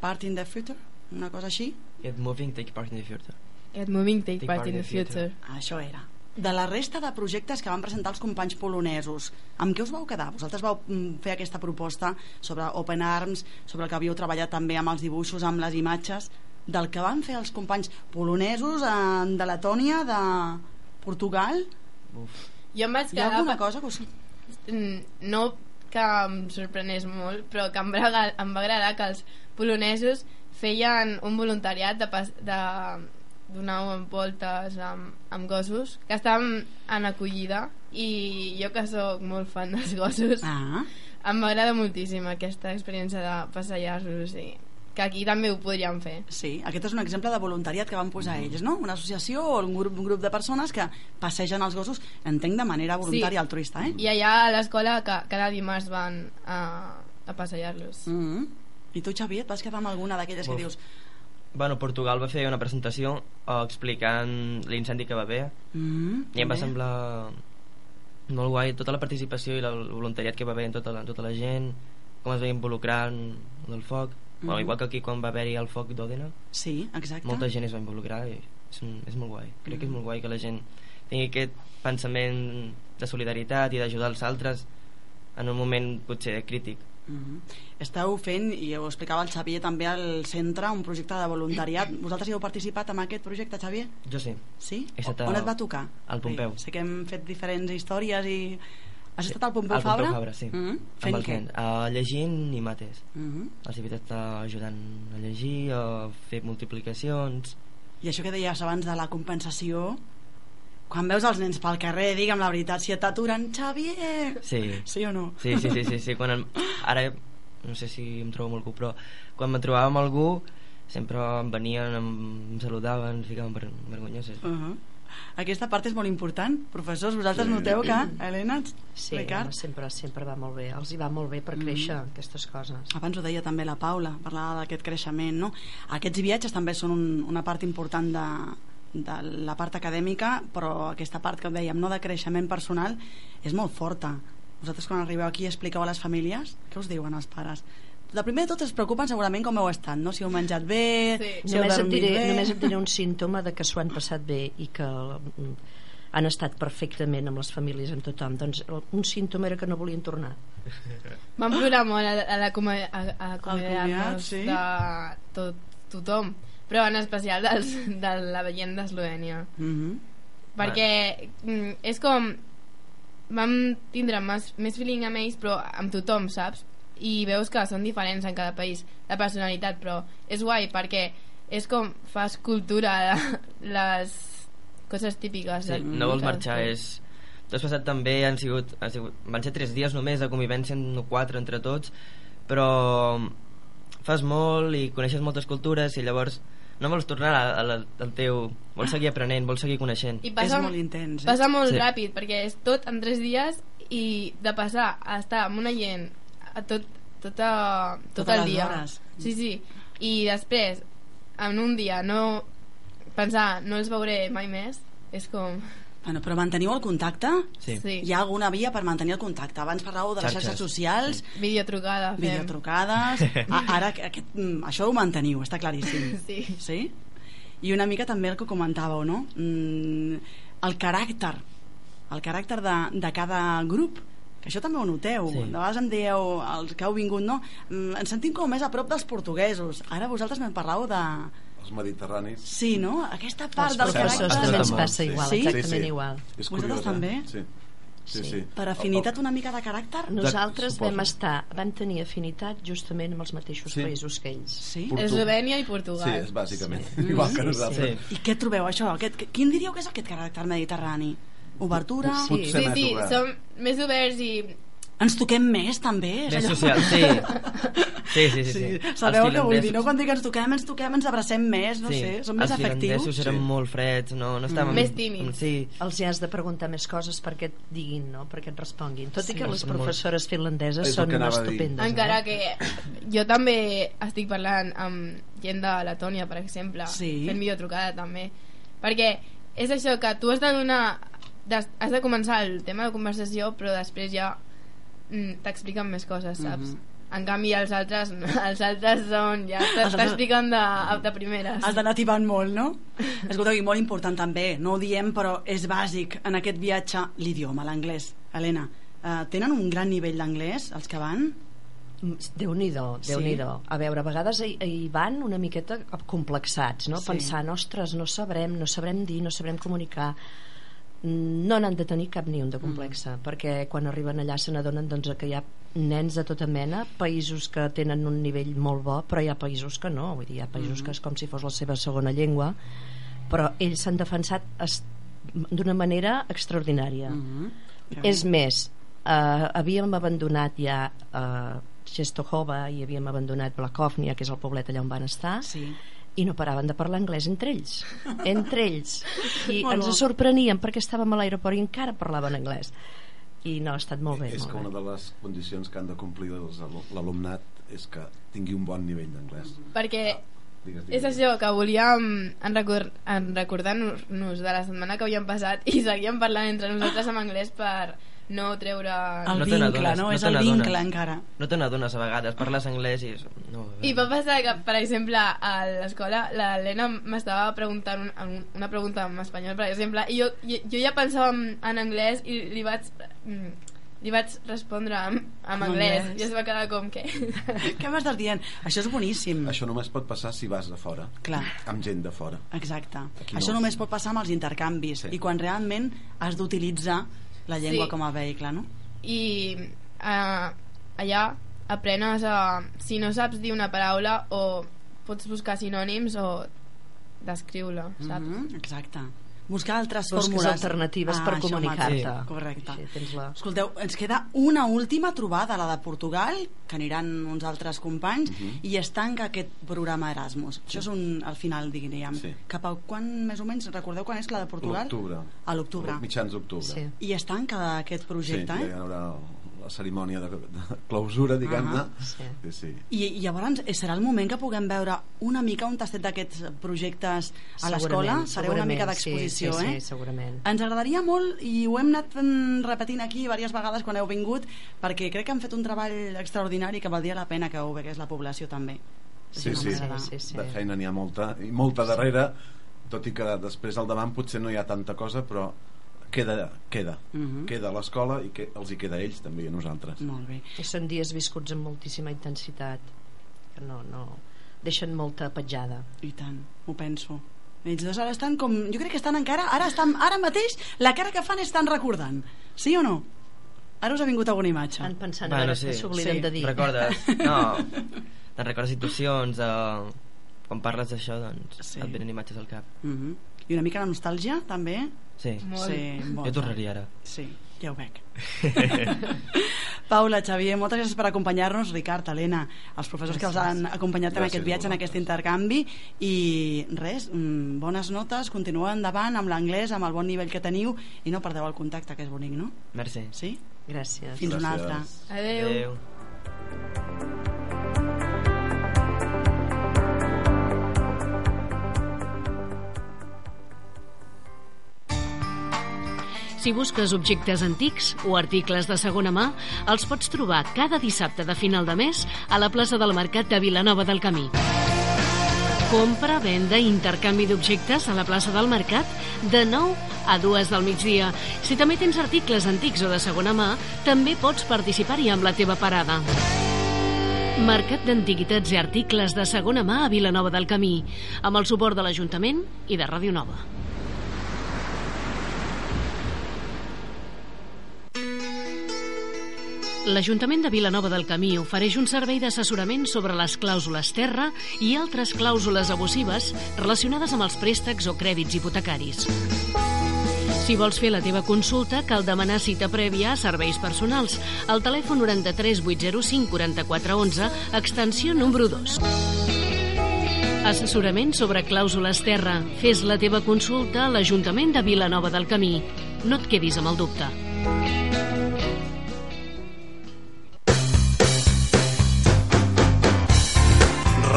part in the future? Una cosa així? Get moving, take part in the future. Get moving, take, part, in the future. Això era. De la resta de projectes que van presentar els companys polonesos, amb què us vau quedar? Vosaltres vau mm, fer aquesta proposta sobre Open Arms, sobre el que havíeu treballat també amb els dibuixos, amb les imatges, del que van fer els companys polonesos eh, de Letònia, de Portugal? Jo em vaig Hi ha quedar... alguna cosa que us... Mm, No que em sorprenés molt, però que em va, em va agradar que els polonesos feien un voluntariat de, pas, de donar voltes amb, amb gossos que estàvem en acollida i jo que sóc molt fan dels gossos ah. em va agradar moltíssim aquesta experiència de passejar-los i que aquí també ho podríem fer Sí, aquest és un exemple de voluntariat que van posar ells, no? Una associació o un grup, un grup de persones que passegen els gossos, entenc de manera voluntària, Sí. altruista, eh? i allà a l'escola ca, cada dimarts van a, a passejar-los Mm -hmm. I tu, Xavier, et vas quedar amb alguna d'aquelles que dius Bueno, Portugal va fer una presentació eh, explicant l'incendi que va haver mm, i em va bé. semblar molt guai tota la participació i la- el voluntariat que va haver en tota la, tota la gent com es va involucrar en el foc bueno, Mhm. igual que aquí quan va haver-hi el foc d'Òdena Sí, exacte. molta gent es va involucrar i és, un, és molt guai crec que és Mhm. molt guai que la gent tingui aquest pensament de solidaritat i d'ajudar els altres en un moment potser crític Mm -hmm. Esteu fent, i ho explicava el Xavier també al centre, un projecte de voluntariat. Vosaltres hi heu participat en aquest projecte, Xavier? Jo sí. Sí? Estat On a- et va tocar? Al Pompeu. Sé que hem fet diferents històries i... Has Sí, estat al Pompeu al Fabra? Pompeu Fabra, sí. Mm -hmm. Fent què? nens. Uh, llegint i mates. Mm -hmm. Els he estat ajudant a llegir, a fer multiplicacions... I això que deies abans de la compensació, quan veus els nens pel carrer, digue'm la veritat, si et t'aturen, Xavier! Sí. Sí o no? Sí, sí, sí, sí, sí. Quan em, ara no sé si em trobo amb algú, però quan me trobava amb algú sempre em venien, em, em saludaven, em ficaven ver, vergonyoses. Uh -huh. Aquesta part és molt important. Professors, vosaltres Sí. noteu que, Helena, Sí, Ricard? home, sempre, sempre va molt bé. Els hi va molt bé per Mhm. créixer, aquestes coses. Abans ho deia també la Paula, parlava d'aquest creixement, no? Aquests viatges també són un, una part important de, de la part acadèmica, però aquesta part que dèiem, no, de creixement personal, és molt forta. Vosaltres quan arribeu aquí expliqueu a les famílies, què us diuen els pares? De primer de tot es preocupen segurament com heu estat, no? Si heu menjat bé, si heu només, et dormit diré, bé... només et diré un símptoma de que s'ho han passat bé i que mm, han estat perfectament amb les famílies, amb tothom. Doncs un símptoma era que no volien tornar. Vam plorar molt a, a la come- a, a acomiadar-nos sí? de tot, tothom, però en especial dels, de la veient d'Eslovènia. Mhm. Perquè mm, és com vam tindre més, més feeling amb ells però amb tothom, saps? i veus que són diferents en cada país la personalitat, però és guai perquè és com fas cultura de les coses típiques Sí, de no vols marxar, és... T'has passat també, han sigut, han sigut, van ser tres dies només de convivència, no quatre entre tots, però fas molt i coneixes moltes cultures i llavors no vols tornar a, a la, al teu... Vols seguir aprenent, vols seguir coneixent. I passa, És molt intens, eh? Passa molt Sí. ràpid, perquè és tot en tres dies i de passar a estar amb una gent a tot, tota, tot Totes el dia. hores. Sí, sí. I després, en un dia, no pensar, no els veuré mai més, és com... Bueno, però manteniu el contacte? Sí. Sí. Hi ha alguna via per mantenir el contacte? Abans parlàveu de les Xarxes. xarxes socials, Videotrucada fem. videotrucades... Ah, ara, aquest, mm, això ho manteniu, està claríssim. Sí. Sí? I una mica també el que comentàveu, no? Mm, el caràcter, el caràcter de, de cada grup, que això també ho noteu. Sí. De vegades em dieu, els que heu vingut, no? Mm, ens sentim com més a prop dels portuguesos. Ara vosaltres me'n parlàveu de... Els mediterranis. Sí, no? Aquesta part del professors caràcter... també ens passa igual, Sí? exactament igual. És Vosaltres curiós, també? Eh? Sí. Sí, Sí. sí. Per afinitat una mica de caràcter? Nosaltres suposo. vam estar, vam tenir afinitat justament amb els mateixos Sí. països que ells. Sí? Portu- Eslovènia i Portugal. Sí, és bàsicament. Sí. Igual que Sí, nosaltres. sí. I què trobeu, això? Aquest, quin diríeu que és aquest caràcter mediterrani? Obertura? Sí. Sí, sí, som més oberts i Ens toquem més, també? És Més allò- social, sí. Sí, sí, sí. sí. Sabeu Els què vull dir, no? Quan dic ens toquem, ens toquem, ens abracem més, no sé, som més els afectius. finlandesos eren Sí. molt freds, no, no estàvem... Més tímids. Sí, Els hi has de preguntar més coses perquè et diguin, no? perquè et responguin. Tot Sí, i que les són molt- professores finlandeses És són estupendes. encara eh? que jo també estic parlant amb gent de Letònia, per exemple, Sí. fent videotrucada també, perquè és això que tu has de donar has de començar el tema de conversació però després ja mm, t'expliquen més coses, saps? Mhm. En canvi els altres els altres són ja Els t'expliquen de, de primeres Has d'anar tibant molt, no? Escolteu, i molt important també, no ho diem, però és bàsic en aquest viatge l'idioma, l'anglès. Helena, eh, tenen un gran nivell d'anglès, els que van? Déu-n'hi-do, Sí. déu nhi A veure, a vegades hi, hi van una miqueta complexats, no? Sí. Pensant, ostres, no sabrem, no sabrem dir, no sabrem comunicar. Mm, No n'han de tenir cap ni un de complexa, Mm. perquè quan arriben allà se n'adonen doncs, que hi ha nens de tota mena, països que tenen un nivell molt bo, però hi ha països que no, vull dir, hi ha països Mm. que és com si fos la seva segona llengua, però ells s'han defensat d'una manera extraordinària. Mhm. És més, eh, havíem abandonat ja eh, Czestochowa i havíem abandonat Blakovnia, que és el poblet allà on van estar, Sí. I no paraven de parlar anglès entre ells. Entre ells. I Molt ens bo. sorprenien perquè estàvem a l'aeroport i encara parlaven anglès. I no, ha estat molt bé. és molt que bé. una de les condicions que han de complir l'alumnat és que tingui un bon nivell d'anglès. perquè Digues, és això que volíem en, en recordar-nos de la setmana que havíem passat i seguíem parlant entre nosaltres en anglès per no treure El No vincle, no? no És el vincle encara. no te n'adones a vegades, parles anglès i... No, I va passar que, per exemple, a l'escola l'Helena m'estava preguntant un, un- una pregunta en espanyol, per exemple, i jo, jo, jo ja pensava en, en anglès i li vaig mm, li vaig respondre en, en En anglès anglès. i es va quedar com que... Què m'estàs dient? Això és boníssim. Això només pot passar si vas de fora. Clar. Amb gent de fora. Exacte. Aquí Això no. només pot passar amb els intercanvis Sí. i quan realment has d'utilitzar la llengua Sí. com a vehicle, no? I uh, allà aprenes a... Si no saps dir una paraula o pots buscar sinònims o descriure-la, saps? Mhm, exacte. Buscar altres Busques fórmules. alternatives per això comunicar-te. mateix. Correcte. Així tens la... Escolteu, ens queda una última trobada, la de Portugal, que aniran uns altres companys, Mhm. i es tanca aquest programa Erasmus. Això és un, al final, diríem. Sí. Cap a quan, més o menys, recordeu quan és la de Portugal? L'octubre. A l'octubre. Mitjans d'octubre. Sí. I es tanca aquest projecte, sí, eh? ja hi haurà la cerimònia de, de clausura, diguem-ne. Ah, sí. sí, sí. I, I llavors eh, serà el moment que puguem veure una mica un tastet d'aquests projectes a l'escola? Fareu una mica d'exposició, sí, sí, eh? Sí, segurament. Ens agradaria molt, i ho hem anat repetint aquí diverses vegades quan heu vingut, perquè crec que han fet un treball extraordinari que valdria la pena que ho vegués la població també. Sí, sí, sí, sí. de feina n'hi ha molta i molta darrere tot i que després al davant potser no hi ha tanta cosa però queda, queda Mhm. queda a l'escola i que els hi queda a ells també i a nosaltres Molt bé. I són dies viscuts amb moltíssima intensitat que no, no deixen molta petjada I tant, ho penso. Ells dos ara estan com... Jo crec que estan encara... Ara, estan, ara mateix la cara que fan estan recordant. Sí o no? Ara us ha vingut alguna imatge. estan pensant Bueno, sí. que s'obliden Sí. de dir Recordes? No, te'n recordes situacions, eh, quan parles d'això, doncs Sí. et venen imatges al cap. Mhm. I una mica la nostàlgia, també? Sí, Molt. Sí, jo molta. tornaria ara. Sí, ja ho veig. Paula, Xavier, moltes gràcies per acompanyar-nos. Ricard, Helena, els professors que els han acompanyat en Gràcies aquest a viatge, en aquest intercanvi. I res, mm, bones notes, continueu endavant amb l'anglès, amb el bon nivell que teniu i no perdeu el contacte, que és bonic, no? Merci. Sí? gràcies Fins una Gràcies. altra. Adeu. Adeu. Si busques objectes antics o articles de segona mà, els pots trobar cada dissabte de final de mes a la plaça del Mercat de Vilanova del Camí. Compra, venda i intercanvi d'objectes a la plaça del Mercat de 9 a 2 del migdia. Si també tens articles antics o de segona mà, també pots participar-hi amb la teva parada. Mercat d'Antiguitats i Articles de segona mà a Vilanova del Camí, amb el suport de l'Ajuntament i de Ràdio Nova. L'Ajuntament de Vilanova del Camí ofereix un servei d'assessorament sobre les clàusules terra i altres clàusules abusives relacionades amb els préstecs o crèdits hipotecaris. Si vols fer la teva consulta, cal demanar cita prèvia a serveis personals al telèfon 93 805 44 11, extensió número 2. Assessorament sobre clàusules terra. Fes la teva consulta a l'Ajuntament de Vilanova del Camí. No et quedis amb el dubte.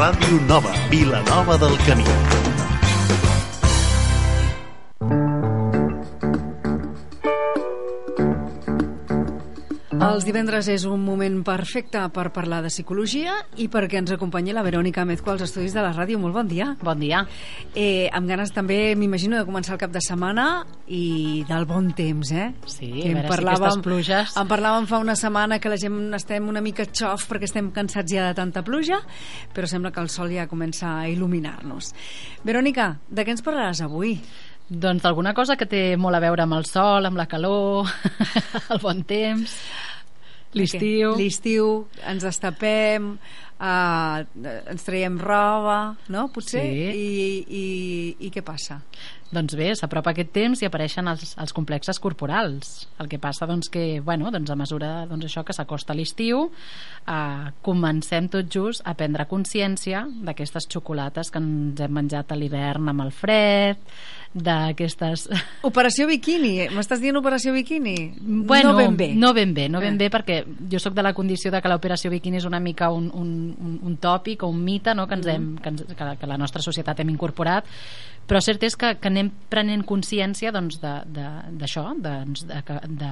Ràdio Nova, Vilanova del Camí. Els divendres és un moment perfecte per parlar de psicologia i perquè ens acompanyi la Verònica Mezco als estudis de la ràdio. Molt bon dia. Bon dia. Eh, amb ganes també, m'imagino, de començar el cap de setmana i del bon temps, eh? Sí, Que a veure si aquestes pluges... En parlàvem fa una setmana que la gent estem una mica xof perquè estem cansats ja de tanta pluja, però sembla que el sol ja comença a il·luminar-nos. Verònica, de què ens parlaràs avui? Doncs d'alguna cosa que té molt a veure amb el sol, amb la calor, el bon temps, l'estiu... L'estiu, ens destapem, eh, ens traiem roba, no? Potser? Sí. I, i, I què passa? Doncs bé, s'apropa aquest temps i apareixen els, els complexes corporals. El que passa doncs, que, bueno, doncs, a mesura doncs, això que s'acosta l'estiu, eh, comencem tot just a prendre consciència d'aquestes xocolates que ens hem menjat a l'hivern amb el fred, d'aquestes... Operació biquini, m'estàs dient operació biquini? Bueno, no ben bé. No ben bé, no ben Eh. bé perquè jo sóc de la condició de que l'operació biquini és una mica un, un, un, un tòpic o un mite no? que, ens hem, que, ens, que, la, que la nostra societat hem incorporat però cert és que, que anem prenent consciència doncs, d'això de, de, de, de, de,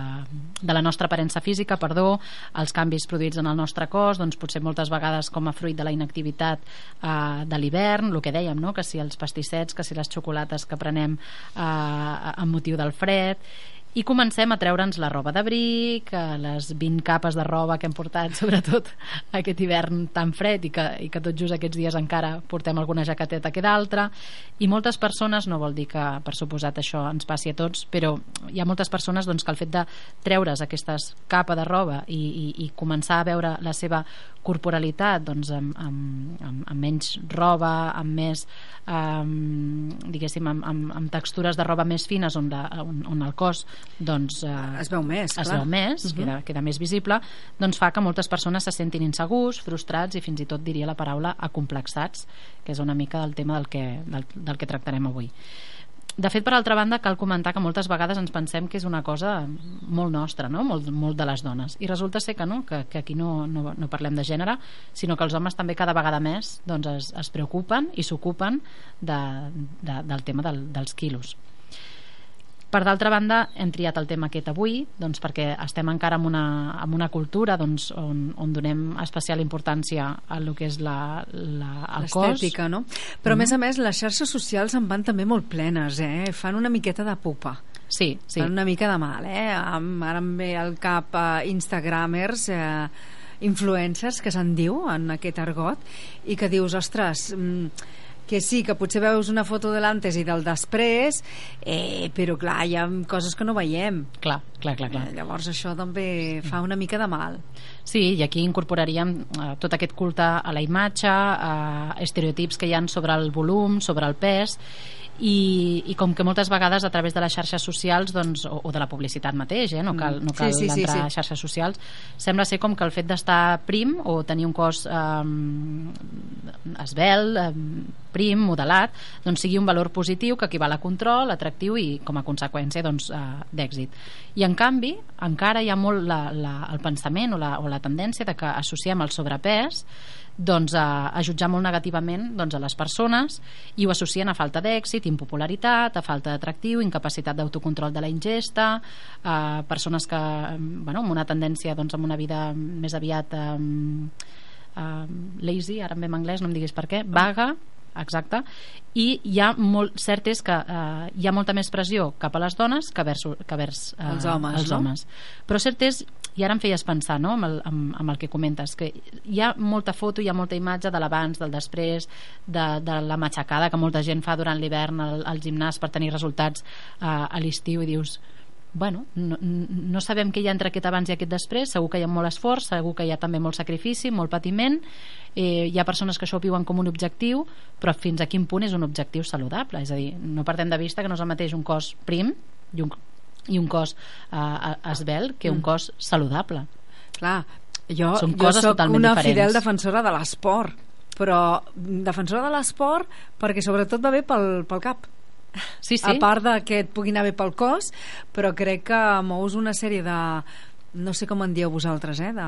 de la nostra aparença física, perdó, els canvis produïts en el nostre cos, doncs potser moltes vegades com a fruit de la inactivitat eh, de l'hivern, el que dèiem, no? que si els pastissets, que si les xocolates que prenem eh, amb motiu del fred i comencem a treure'ns la roba d'abric, les 20 capes de roba que hem portat, sobretot aquest hivern tan fred i que, i que tot just aquests dies encara portem alguna jaqueteta que d'altra. I moltes persones, no vol dir que per suposat això ens passi a tots, però hi ha moltes persones doncs, que el fet de treure's aquestes capa de roba i, i, i començar a veure la seva corporalitat doncs, amb, amb, amb, amb menys roba, amb més um, diguéssim amb, amb, amb textures de roba més fines on, de, on, on el cos doncs, uh, es veu més, es clar. veu més, uh Mhm. -huh. queda, queda més visible doncs fa que moltes persones se sentin insegurs frustrats i fins i tot diria la paraula acomplexats que és una mica el tema del que, del, del que tractarem avui de fet, per altra banda, cal comentar que moltes vegades ens pensem que és una cosa molt nostra, no? molt, molt de les dones. I resulta ser que no, que, que aquí no, no, no parlem de gènere, sinó que els homes també cada vegada més doncs, es, es preocupen i s'ocupen de, de, del tema del, dels quilos. Per d'altra banda, hem triat el tema aquest avui doncs perquè estem encara en una, en una cultura doncs, on, on donem especial importància a lo que és la, la, el cos. L'estètica, no? Però, a Mhm. més a més, les xarxes socials en van també molt plenes, eh? Fan una miqueta de pupa. Sí, sí. Fan una mica de mal, eh? Ara em ve al cap eh, Instagramers, eh, influencers, que se'n diu, en aquest argot, i que dius, ostres... Mm, que sí, que potser veus una foto de l'antes i del després, eh, però clar, hi ha coses que no veiem. Clar, clar, clar. clar. Eh, llavors això també fa una mica de mal. Sí, i aquí incorporaríem eh, tot aquest culte a la imatge, a estereotips que hi han sobre el volum, sobre el pes, i, i com que moltes vegades a través de les xarxes socials doncs, o, o de la publicitat mateix, eh? no cal, no cal Sí, sí, sí, entrar sí. a xarxes socials sembla ser com que el fet d'estar prim o tenir un cos eh, esbel, eh, prim, modelat doncs sigui un valor positiu que equival a control, atractiu i com a conseqüència doncs, eh, d'èxit i en canvi encara hi ha molt la, la, el pensament o la, o la tendència de que associem el sobrepès doncs, a, a jutjar molt negativament doncs, a les persones i ho associen a falta d'èxit, impopularitat, a falta d'atractiu, incapacitat d'autocontrol de la ingesta, a persones que, bueno, amb una tendència doncs, amb una vida més aviat um, um, lazy, ara em ve en anglès, no em diguis per què, vaga, exacte, i hi ha molt, cert és que eh, hi ha molta més pressió cap a les dones que vers, que vers eh, Els homes, els no? homes. Però cert és, i ara em feies pensar no? amb, el, amb, amb el que comentes, que hi ha molta foto, hi ha molta imatge de l'abans, del després, de, de la matxacada que molta gent fa durant l'hivern al, al gimnàs per tenir resultats eh, a l'estiu i dius bueno, no, no sabem què hi ha entre aquest abans i aquest després, segur que hi ha molt esforç, segur que hi ha també molt sacrifici, molt patiment, eh, hi ha persones que això ho viuen com un objectiu, però fins a quin punt és un objectiu saludable? És a dir, no perdem de vista que no és el mateix un cos prim i un, i un cos eh, esbel que un Mm. cos saludable. Clar, jo, Són jo soc una diferents. fidel defensora de l'esport, però defensora de l'esport perquè sobretot va bé pel, pel cap. Sí, sí. A part de que et pugui anar bé pel cos, però crec que mous una sèrie de no sé com en dieu vosaltres, eh? De,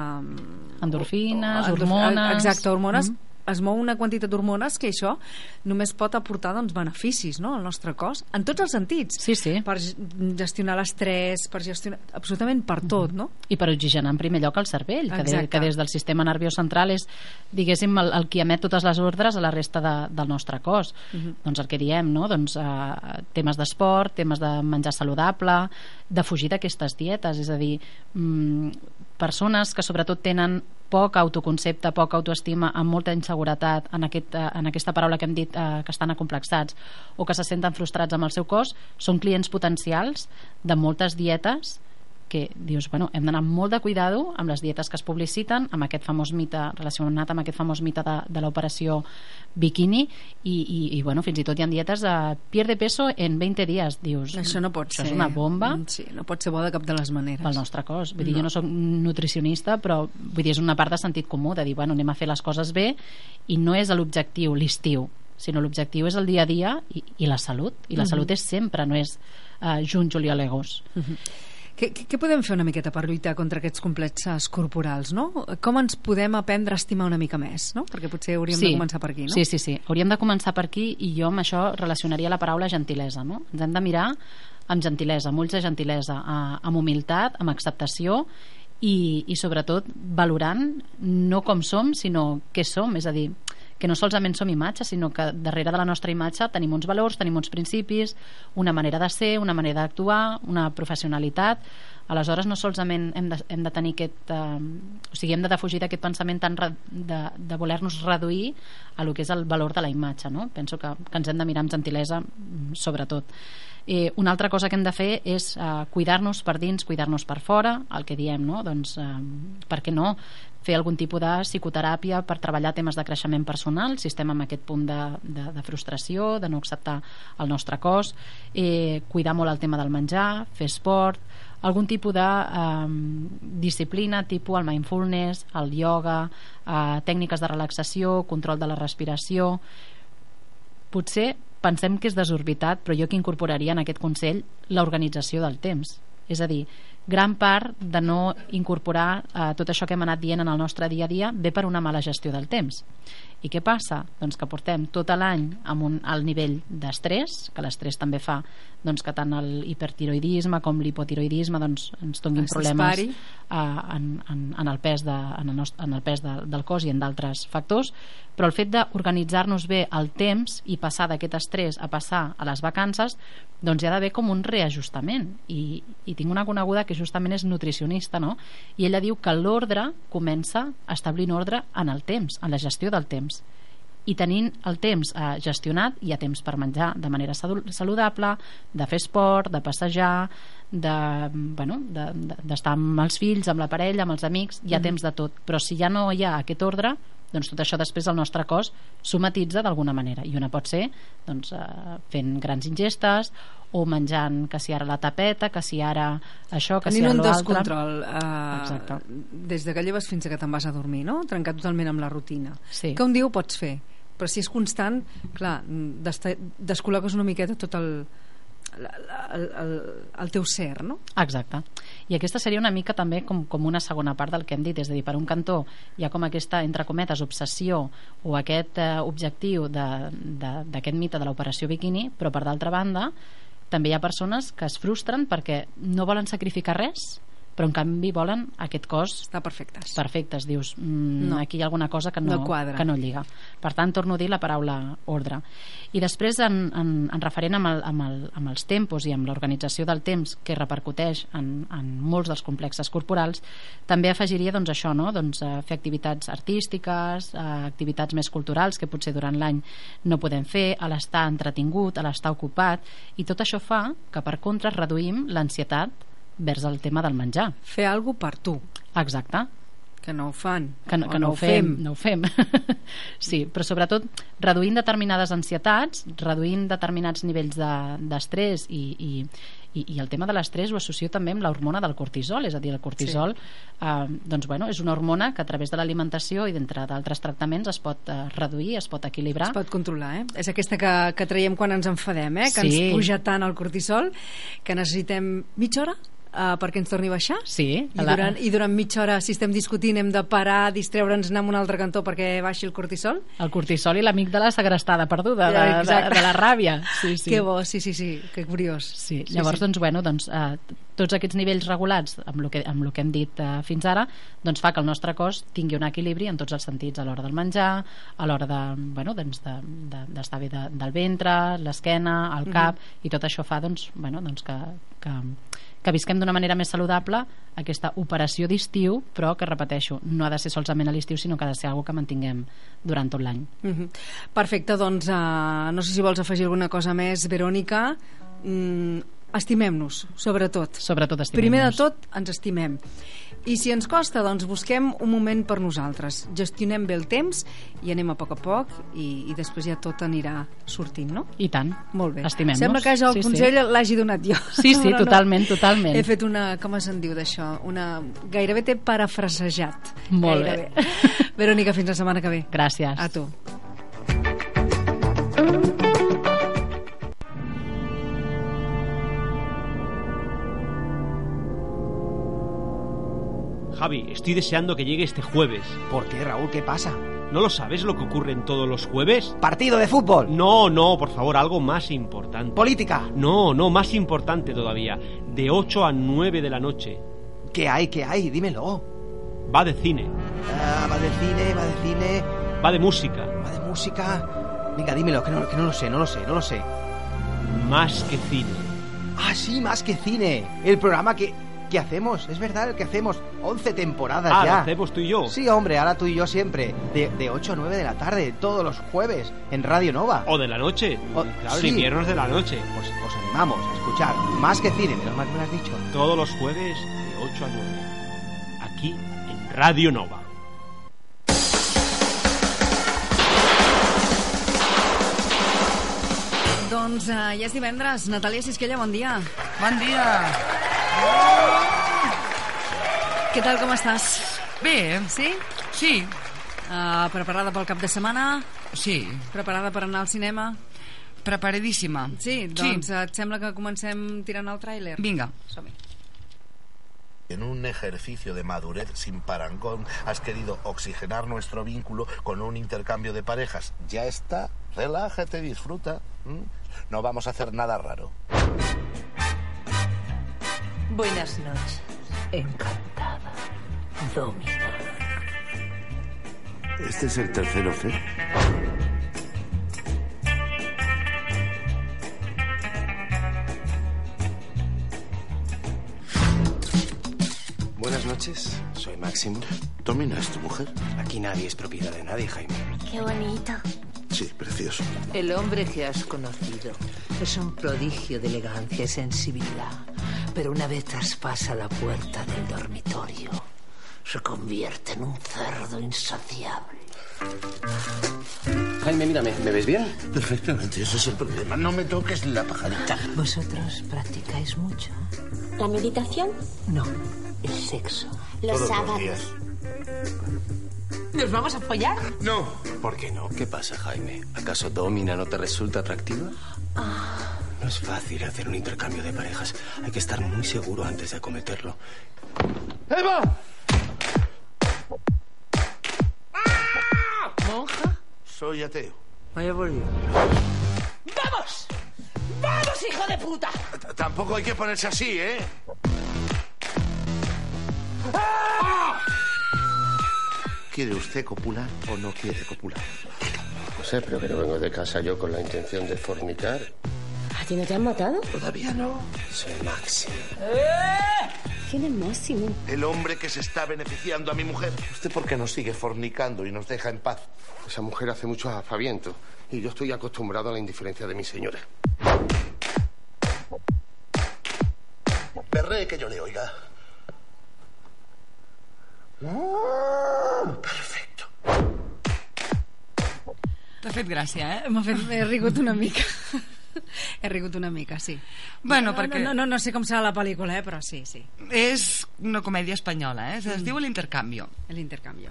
Endorfines, endorf- hormones... Exacte, hormones. Mm. Es mou una quantitat d'hormones que això només pot aportar doncs, beneficis no? al nostre cos, en tots els sentits. Sí, sí. Per ge- gestionar l'estrès, per gestionar... absolutament per tot, no? i per oxigenar en primer lloc el cervell que, de, que des del sistema nerviós central és diguéssim el, el qui emet totes les ordres a la resta de, del nostre cos Mhm. doncs el que diem no? doncs, eh, temes d'esport, temes de menjar saludable de fugir d'aquestes dietes és a dir, mm, persones que sobretot tenen poc autoconcepte, poca autoestima, amb molta inseguretat en, aquest, eh, en aquesta paraula que hem dit eh, que estan acomplexats o que se senten frustrats amb el seu cos, són clients potencials de moltes dietes que dius, bueno, hem d'anar molt de cuidado amb les dietes que es publiciten, amb aquest famós mite relacionat amb aquest famós mite de, de l'operació bikini i, i, i bueno, fins i tot hi ha dietes de pierde peso en 20 dies dius, Això no pot ser. és una bomba Mm, Sí, no pot ser bo de cap de les maneres. pel nostre cos. Vull dir, No. jo no sóc nutricionista, però vull dir, és una part de sentit comú, de dir, bueno, anem a fer les coses bé i no és l'objectiu l'estiu, sinó l'objectiu és el dia a dia i, i la salut. I la Mhm. salut és sempre, no és uh, juny, juliol, agost. Mhm. Què, què, què podem fer una miqueta per lluitar contra aquests complexes corporals, no? Com ens podem aprendre a estimar una mica més, no? Perquè potser hauríem de començar per aquí, no? Sí, sí, sí. Hauríem de començar per aquí i jo amb això relacionaria la paraula gentilesa, no? Ens hem de mirar amb gentilesa, amb ulls de gentilesa, amb humilitat, amb acceptació i, i sobretot valorant no com som, sinó què som, és a dir, que no solament som imatges, sinó que darrere de la nostra imatge tenim uns valors, tenim uns principis, una manera de ser, una manera d'actuar, una professionalitat, aleshores no solament hem de, hem de tenir aquest eh, o sigui, hem de defugir d'aquest pensament tan de, de voler-nos reduir a lo que és el valor de la imatge no? penso que, que ens hem de mirar amb gentilesa mm, sobretot Eh, una altra cosa que hem de fer és eh, cuidar-nos per dins, cuidar-nos per fora, el que diem, no? Doncs, eh, per què no? fer algun tipus de psicoteràpia per treballar temes de creixement personal si estem en aquest punt de, de, de frustració, de no acceptar el nostre cos, eh, cuidar molt el tema del menjar, fer esport, algun tipus de eh, disciplina, tipus el mindfulness, el yoga, eh, tècniques de relaxació, control de la respiració. Potser pensem que és desorbitat, però jo que incorporaria en aquest Consell l'organització del temps. És a dir, gran part de no incorporar eh, tot això que hem anat dient en el nostre dia a dia ve per una mala gestió del temps. I què passa? Doncs que portem tot l'any amb un alt nivell d'estrès, que l'estrès també fa doncs, que tant el hipertiroidisme com l'hipotiroidisme doncs, ens donguin problemes eh, en, en, en el pes, de, en el, nostre, en el pes de, del cos i en d'altres factors, però el fet d'organitzar-nos bé el temps i passar d'aquest estrès a passar a les vacances doncs hi ha d'haver com un reajustament. I, i tinc una coneguda que justament és nutricionista no? i ella diu que l'ordre comença establint ordre en el temps, en la gestió del temps i tenint el temps eh, gestionat hi ha temps per menjar de manera saludable de fer esport, de passejar d'estar de, bueno, de, de, amb els fills, amb la parella, amb els amics hi ha mm. temps de tot, però si ja no hi ha aquest ordre doncs tot això després el nostre cos somatitza d'alguna manera i una pot ser doncs, eh, fent grans ingestes o menjant que si ara la tapeta que si ara això, que Tenint si ara un l'altre descontrol eh, des de que lleves fins a que te'n vas a dormir no? trencar totalment amb la rutina sí. que un dia ho pots fer però si és constant, clar, descol·loques una miqueta tot el, el, el, el teu ser, no? Exacte. I aquesta seria una mica també com, com una segona part del que hem dit, és a dir, per un cantó hi ha com aquesta, entre cometes, obsessió o aquest eh, objectiu d'aquest mite de l'operació biquini, però per d'altra banda també hi ha persones que es frustren perquè no volen sacrificar res però en canvi volen aquest cos està perfectes perfectes, dius, mm, no. aquí hi ha alguna cosa que no, no quadra. que no lliga per tant torno a dir la paraula ordre i després en, en, en referent amb, el, amb, el, amb els tempos i amb l'organització del temps que repercuteix en, en molts dels complexes corporals també afegiria doncs això no? doncs, eh, fer activitats artístiques eh, activitats més culturals que potser durant l'any no podem fer a l'estar entretingut, a l'estar ocupat i tot això fa que per contra reduïm l'ansietat vers el tema del menjar. Fer alguna per tu. Exacte. Que no ho fan. Que no, que no, no ho fem. fem. No ho fem. sí, però sobretot reduint determinades ansietats, reduint determinats nivells d'estrès de, i, i, i, i el tema de l'estrès ho associo també amb l'hormona del cortisol, és a dir, el cortisol sí. eh, doncs, bueno, és una hormona que a través de l'alimentació i d'entre d'altres tractaments es pot eh, reduir, es pot equilibrar. Es pot controlar, eh? És aquesta que, que traiem quan ens enfadem, eh? Que sí. ens puja tant el cortisol que necessitem mitja hora uh, perquè ens torni a baixar sí, I, la... durant, i durant mitja hora si estem discutint hem de parar, distreure'ns anar a un altre cantó perquè baixi el cortisol el cortisol i l'amic de la segrestada perduda de, de, de la ràbia sí, sí. que bo, sí, sí, sí, que curiós sí. llavors sí. doncs, bueno, doncs, uh, tots aquests nivells regulats amb el que, amb el que hem dit uh, fins ara doncs fa que el nostre cos tingui un equilibri en tots els sentits a l'hora del menjar a l'hora de, bueno, doncs de, de, d'estar bé de, del ventre, l'esquena, el cap uh -huh. i tot això fa doncs, bueno, doncs que, que que visquem d'una manera més saludable aquesta operació d'estiu, però que repeteixo, no ha de ser solament a l'estiu, sinó que ha de ser algo que mantinguem durant tot l'any. Mm -hmm. Perfecte, doncs uh, no sé si vols afegir alguna cosa més, Verònica. Mm, estimem-nos, sobretot. Sobretot estimem-nos. Primer de tot, ens estimem. I si ens costa, doncs busquem un moment per nosaltres. Gestionem bé el temps i anem a poc a poc i, i després ja tot anirà sortint, no? I tant. Molt bé. Estimem-nos. Sembla que ja el sí, consell sí. l'hagi donat jo. Sí, sí, totalment, no. totalment. He fet una, com se'n diu d'això? Una... Gairebé t'he parafrasejat. Molt Gairebé. bé. Verònica, fins la setmana que ve. Gràcies. A tu. Javi, estoy deseando que llegue este jueves. ¿Por qué, Raúl? ¿Qué pasa? ¿No lo sabes lo que ocurre en todos los jueves? ¿Partido de fútbol? No, no, por favor, algo más importante. ¿Política? No, no, más importante todavía. De 8 a 9 de la noche. ¿Qué hay, qué hay? Dímelo. Va de cine. Ah, va de cine, va de cine. Va de música. ¿Va de música? Venga, dímelo, que no, que no lo sé, no lo sé, no lo sé. Más que cine. Ah, sí, más que cine. El programa que, que hacemos, es verdad, el que hacemos. 11 temporadas Ah, ya. lo hacemos tú y yo. Sí, hombre, ahora tú y yo siempre. De, de 8 a 9 de la tarde, todos los jueves, en Radio Nova. O de la noche. O- claro, sí. en inviernos de la noche. Pues os animamos a escuchar más que cine, menos mal que me lo has dicho. Todos los jueves de 8 a 9. Aquí en Radio Nova. Doncs uh, ja és divendres. Natàlia Sisquella, bon dia. Bon dia. Què tal, com estàs? Bé. Sí? Sí. Uh, preparada pel cap de setmana? Sí. Preparada per anar al cinema? Preparadíssima. Sí, doncs sí. et sembla que comencem tirant el tràiler? Vinga. Som-hi. En un ejercicio de madurez sin parangón, has querido oxigenar nuestro vínculo con un intercambio de parejas. Ya está, relájate, disfruta. ¿m? No vamos a hacer nada raro. Buenas noches. Encantada. Domina. ¿Este es el tercero C? Buenas noches, soy Máximo. ¿Domina es tu mujer? Aquí nadie es propiedad de nadie, Jaime. Qué bonito. Sí, precioso. El hombre que has conocido es un prodigio de elegancia y sensibilidad, pero una vez traspasa la puerta del dormitorio, se convierte en un cerdo insaciable. Jaime, mírame, ¿me ves bien? Perfectamente, ese es el problema. No me toques la pajarita. ¿Vosotros practicáis mucho? ¿La meditación? No, el sexo. Los Todos los sábados. días. ¿Nos vamos a follar? No. ¿Por qué no? ¿Qué pasa, Jaime? ¿Acaso Domina no te resulta atractiva? No es fácil hacer un intercambio de parejas. Hay que estar muy seguro antes de acometerlo. ¡Eva! ¿Monja? Soy ateo. Vaya volvió. ¡Vamos! ¡Vamos, hijo de puta! T- Tampoco hay que ponerse así, ¿eh? ¿Quiere usted copular o no quiere copular? No sé, pero que no vengo de casa yo con la intención de fornicar. ¿A ti no te han matado? Todavía no. Soy Máximo. ¿Quién es Máximo? El hombre que se está beneficiando a mi mujer. ¿Usted por qué nos sigue fornicando y nos deja en paz? Esa mujer hace mucho aspaviento y yo estoy acostumbrado a la indiferencia de mi señora. Perré que yo le oiga. Perfecto. T'ha fet gràcia, eh? M'ha fet... Rigut una mica. He rigut una mica, sí. Bueno, no, perquè- No, no, no sé com serà la pel·lícula, eh, però sí, sí. És una comèdia espanyola, eh? Es diu L'Intercanvio. L'intercanvi.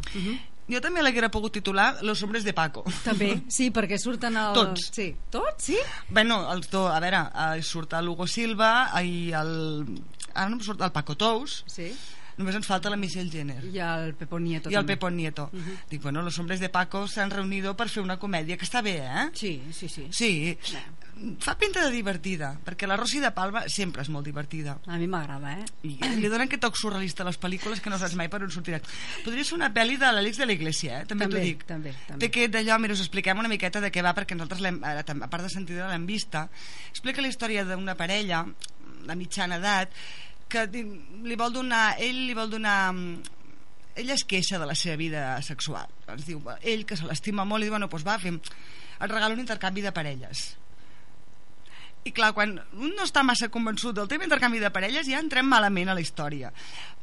Jo també l'haguera pogut titular Los hombres de Paco. També, sí, perquè surten el... Tots. Sí. Tots, sí? Bueno, els dos, a veure, eh, surt el Hugo Silva i el... Ara no em surt el Paco Tous. Sí. Només ens falta la Michelle Jenner. I el Pepo Nieto I el també. Pepo Nieto. Dic, bueno, los hombres de Paco s'han reunido per fer una comèdia que està bé, eh? Sí, sí, sí. Sí. Fa pinta de divertida, perquè la Rossi de Palma sempre és molt divertida. A mi m'agrada, eh? I li donen aquest toc surrealista a les pel·lícules que no saps mai per on sortirà. Podria ser una pel·li de l'Àlex de l'Iglésia, eh? també, També, t'ho dic. també, també. Té aquest d'allò, mira, us expliquem una miqueta de què va, perquè nosaltres, l'hem- a part de sentir l'hem vista, explica la història d'una parella de mitjana edat que li vol donar, ell li vol donar mm, ella es queixa de la seva vida sexual ens diu, ell que se l'estima molt i diu, bueno, doncs va, fem, et regalo un intercanvi de parelles i clar, quan un no està massa convençut del tema intercanvi de parelles ja entrem malament a la història.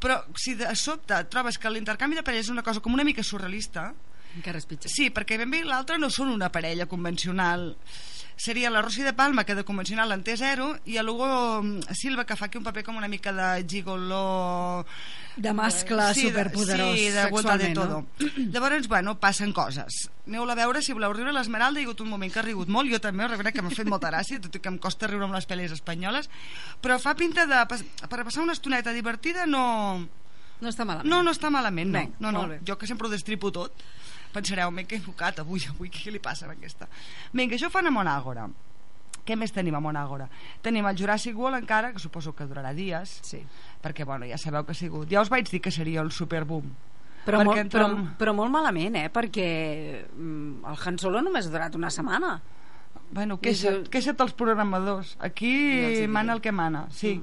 Però si de sobte trobes que l'intercanvi de parelles és una cosa com una mica surrealista encara és pitjor. sí, perquè ben bé l'altre no són una parella convencional seria la Rossi de Palma que de convencional en té zero i el Hugo Silva que fa aquí un paper com una mica de gigoló De mascle superpoderós sí, de vuelta de sexualment, todo no? llavors, bueno, passen coses aneu-la a veure si voleu riure l'Esmeralda ha hagut un moment que ha rigut molt, jo també, reconec que m'ha fet molta gràcia, tot i que em costa riure amb les pel·lis espanyoles però fa pinta de per passar una estoneta divertida no... No està malament. No, no està malament, no. Bé, no, no. Jo que sempre ho destripo tot, pensareu, m'he equivocat avui, avui què li passa amb aquesta? Vinga, això ho fan a Monàgora. Què més tenim a Monàgora? Tenim el Jurassic World encara, que suposo que durarà dies, sí. perquè bueno, ja sabeu que ha sigut... Ja us vaig dir que seria el superboom. Però, molt, entre però, però molt malament, eh? Perquè mm, el Han Solo només ha durat una setmana. Bueno, queixa't, això- queixa't als programadors. Aquí Ja els mana el que mana, sí.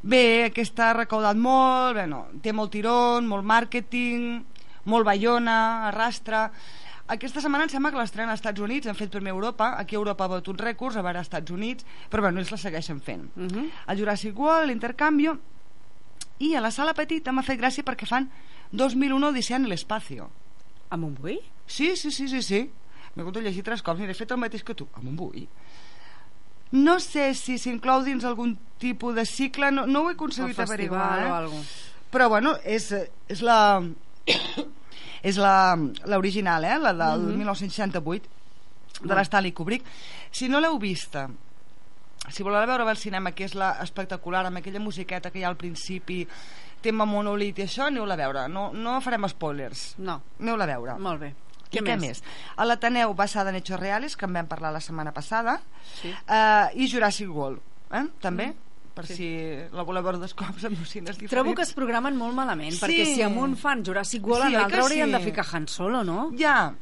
Bé, aquesta ha recaudat molt, bueno, té molt tirón, molt màrqueting, molt baiona, arrastra... Aquesta setmana em sembla que l'estrena als Estats Units, han fet primer Europa, aquí a Europa ha batut rècords, a veure als Estats Units, però bueno, ells la segueixen fent. Uh -huh. El Jurassic World, l'Intercanvio, i a la sala petita m'ha fet gràcia perquè fan 2001 Odissea en l'espacio. A Montbui? Sí, sí, sí, sí, sí. M'he hagut de llegir tres cops, mira, he fet el mateix que tu, a Montbui. No sé si s'inclou dins algun tipus de cicle, no, no ho he aconseguit averiguar, eh? o algo. Però bueno, és, és la és la l'original, eh? la del Mhm. 1968 de l'Stanley Kubrick. Si no l'heu vista, si voleu veure al cinema, que és la espectacular, amb aquella musiqueta que hi ha al principi, tema monolit i això, aneu-la a veure. No, no farem spoilers. No. Aneu-la a veure. Molt bé. I què més? A l'Ateneu basada en hechos reales, que en vam parlar la setmana passada, Sí. eh, i Jurassic World, eh? també, Mm. Per Sí. si la voleu veure dos cops amb dos cines diferents. Trobo que es programen molt malament, Sí. perquè si amb un fan Jurassic World, Sí, en l'altre haurien sí? de ficar Han Solo, no? Ja,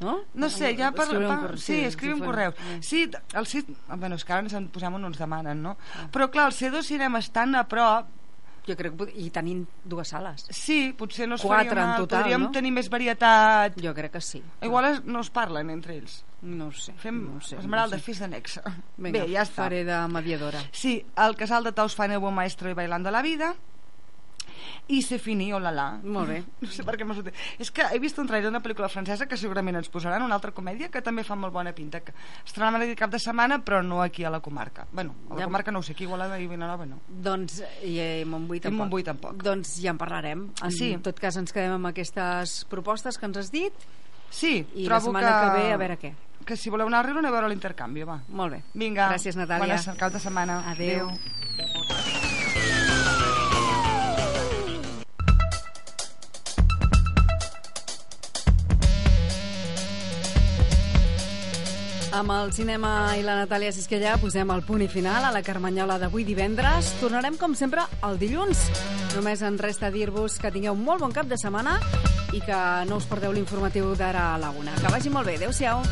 no? No sé, ja per... Escriure un correu, sí, sí, escriu un correu. Sí, el sí, bueno, és que ara ens en posem on ens demanen, no? Ah. Però clar, els C2 cinemes tan a prop... Jo crec que... I tenint dues sales. Sí, potser no es Quatre faria en mal, total, podríem no? tenir més varietat. Jo crec que sí. Igual es, no es parlen entre ells. No ho sé. Fem no sé, Esmeralda, no sé. fis d'annex. Vinga, Bé, ja està. faré de mediadora. Sí, el casal de Taus fan el bon maestro i bailando la vida i se fini, oh la la. Molt bé. No sé per què m'ha sortit. És que he vist un trailer d'una pel·lícula francesa que segurament ens posaran, una altra comèdia que també fa molt bona pinta. Que estrenaven aquest cap de setmana, però no aquí a la comarca. Bueno, a la Ja. comarca no ho sé, aquí a Igualada i Vilanova no. Doncs, i Montbui I tampoc. Montbui tampoc. Doncs ja en parlarem. En Sí. tot cas, ens quedem amb aquestes propostes que ens has dit. Sí, I la trobo setmana que... que ve, a veure què. Que si voleu anar a riure, aneu a veure l'intercanvi, va. Molt bé. Vinga. Gràcies, Natàlia. Bona cap de setmana. Adéu. Amb el cinema i la Natàlia Sisquella posem el punt i final a la Carmanyola d'avui divendres. Tornarem, com sempre, el dilluns. Només en resta dir-vos que tingueu molt bon cap de setmana i que no us perdeu l'informatiu d'ara a la una. Que vagi molt bé. Adéu-siau.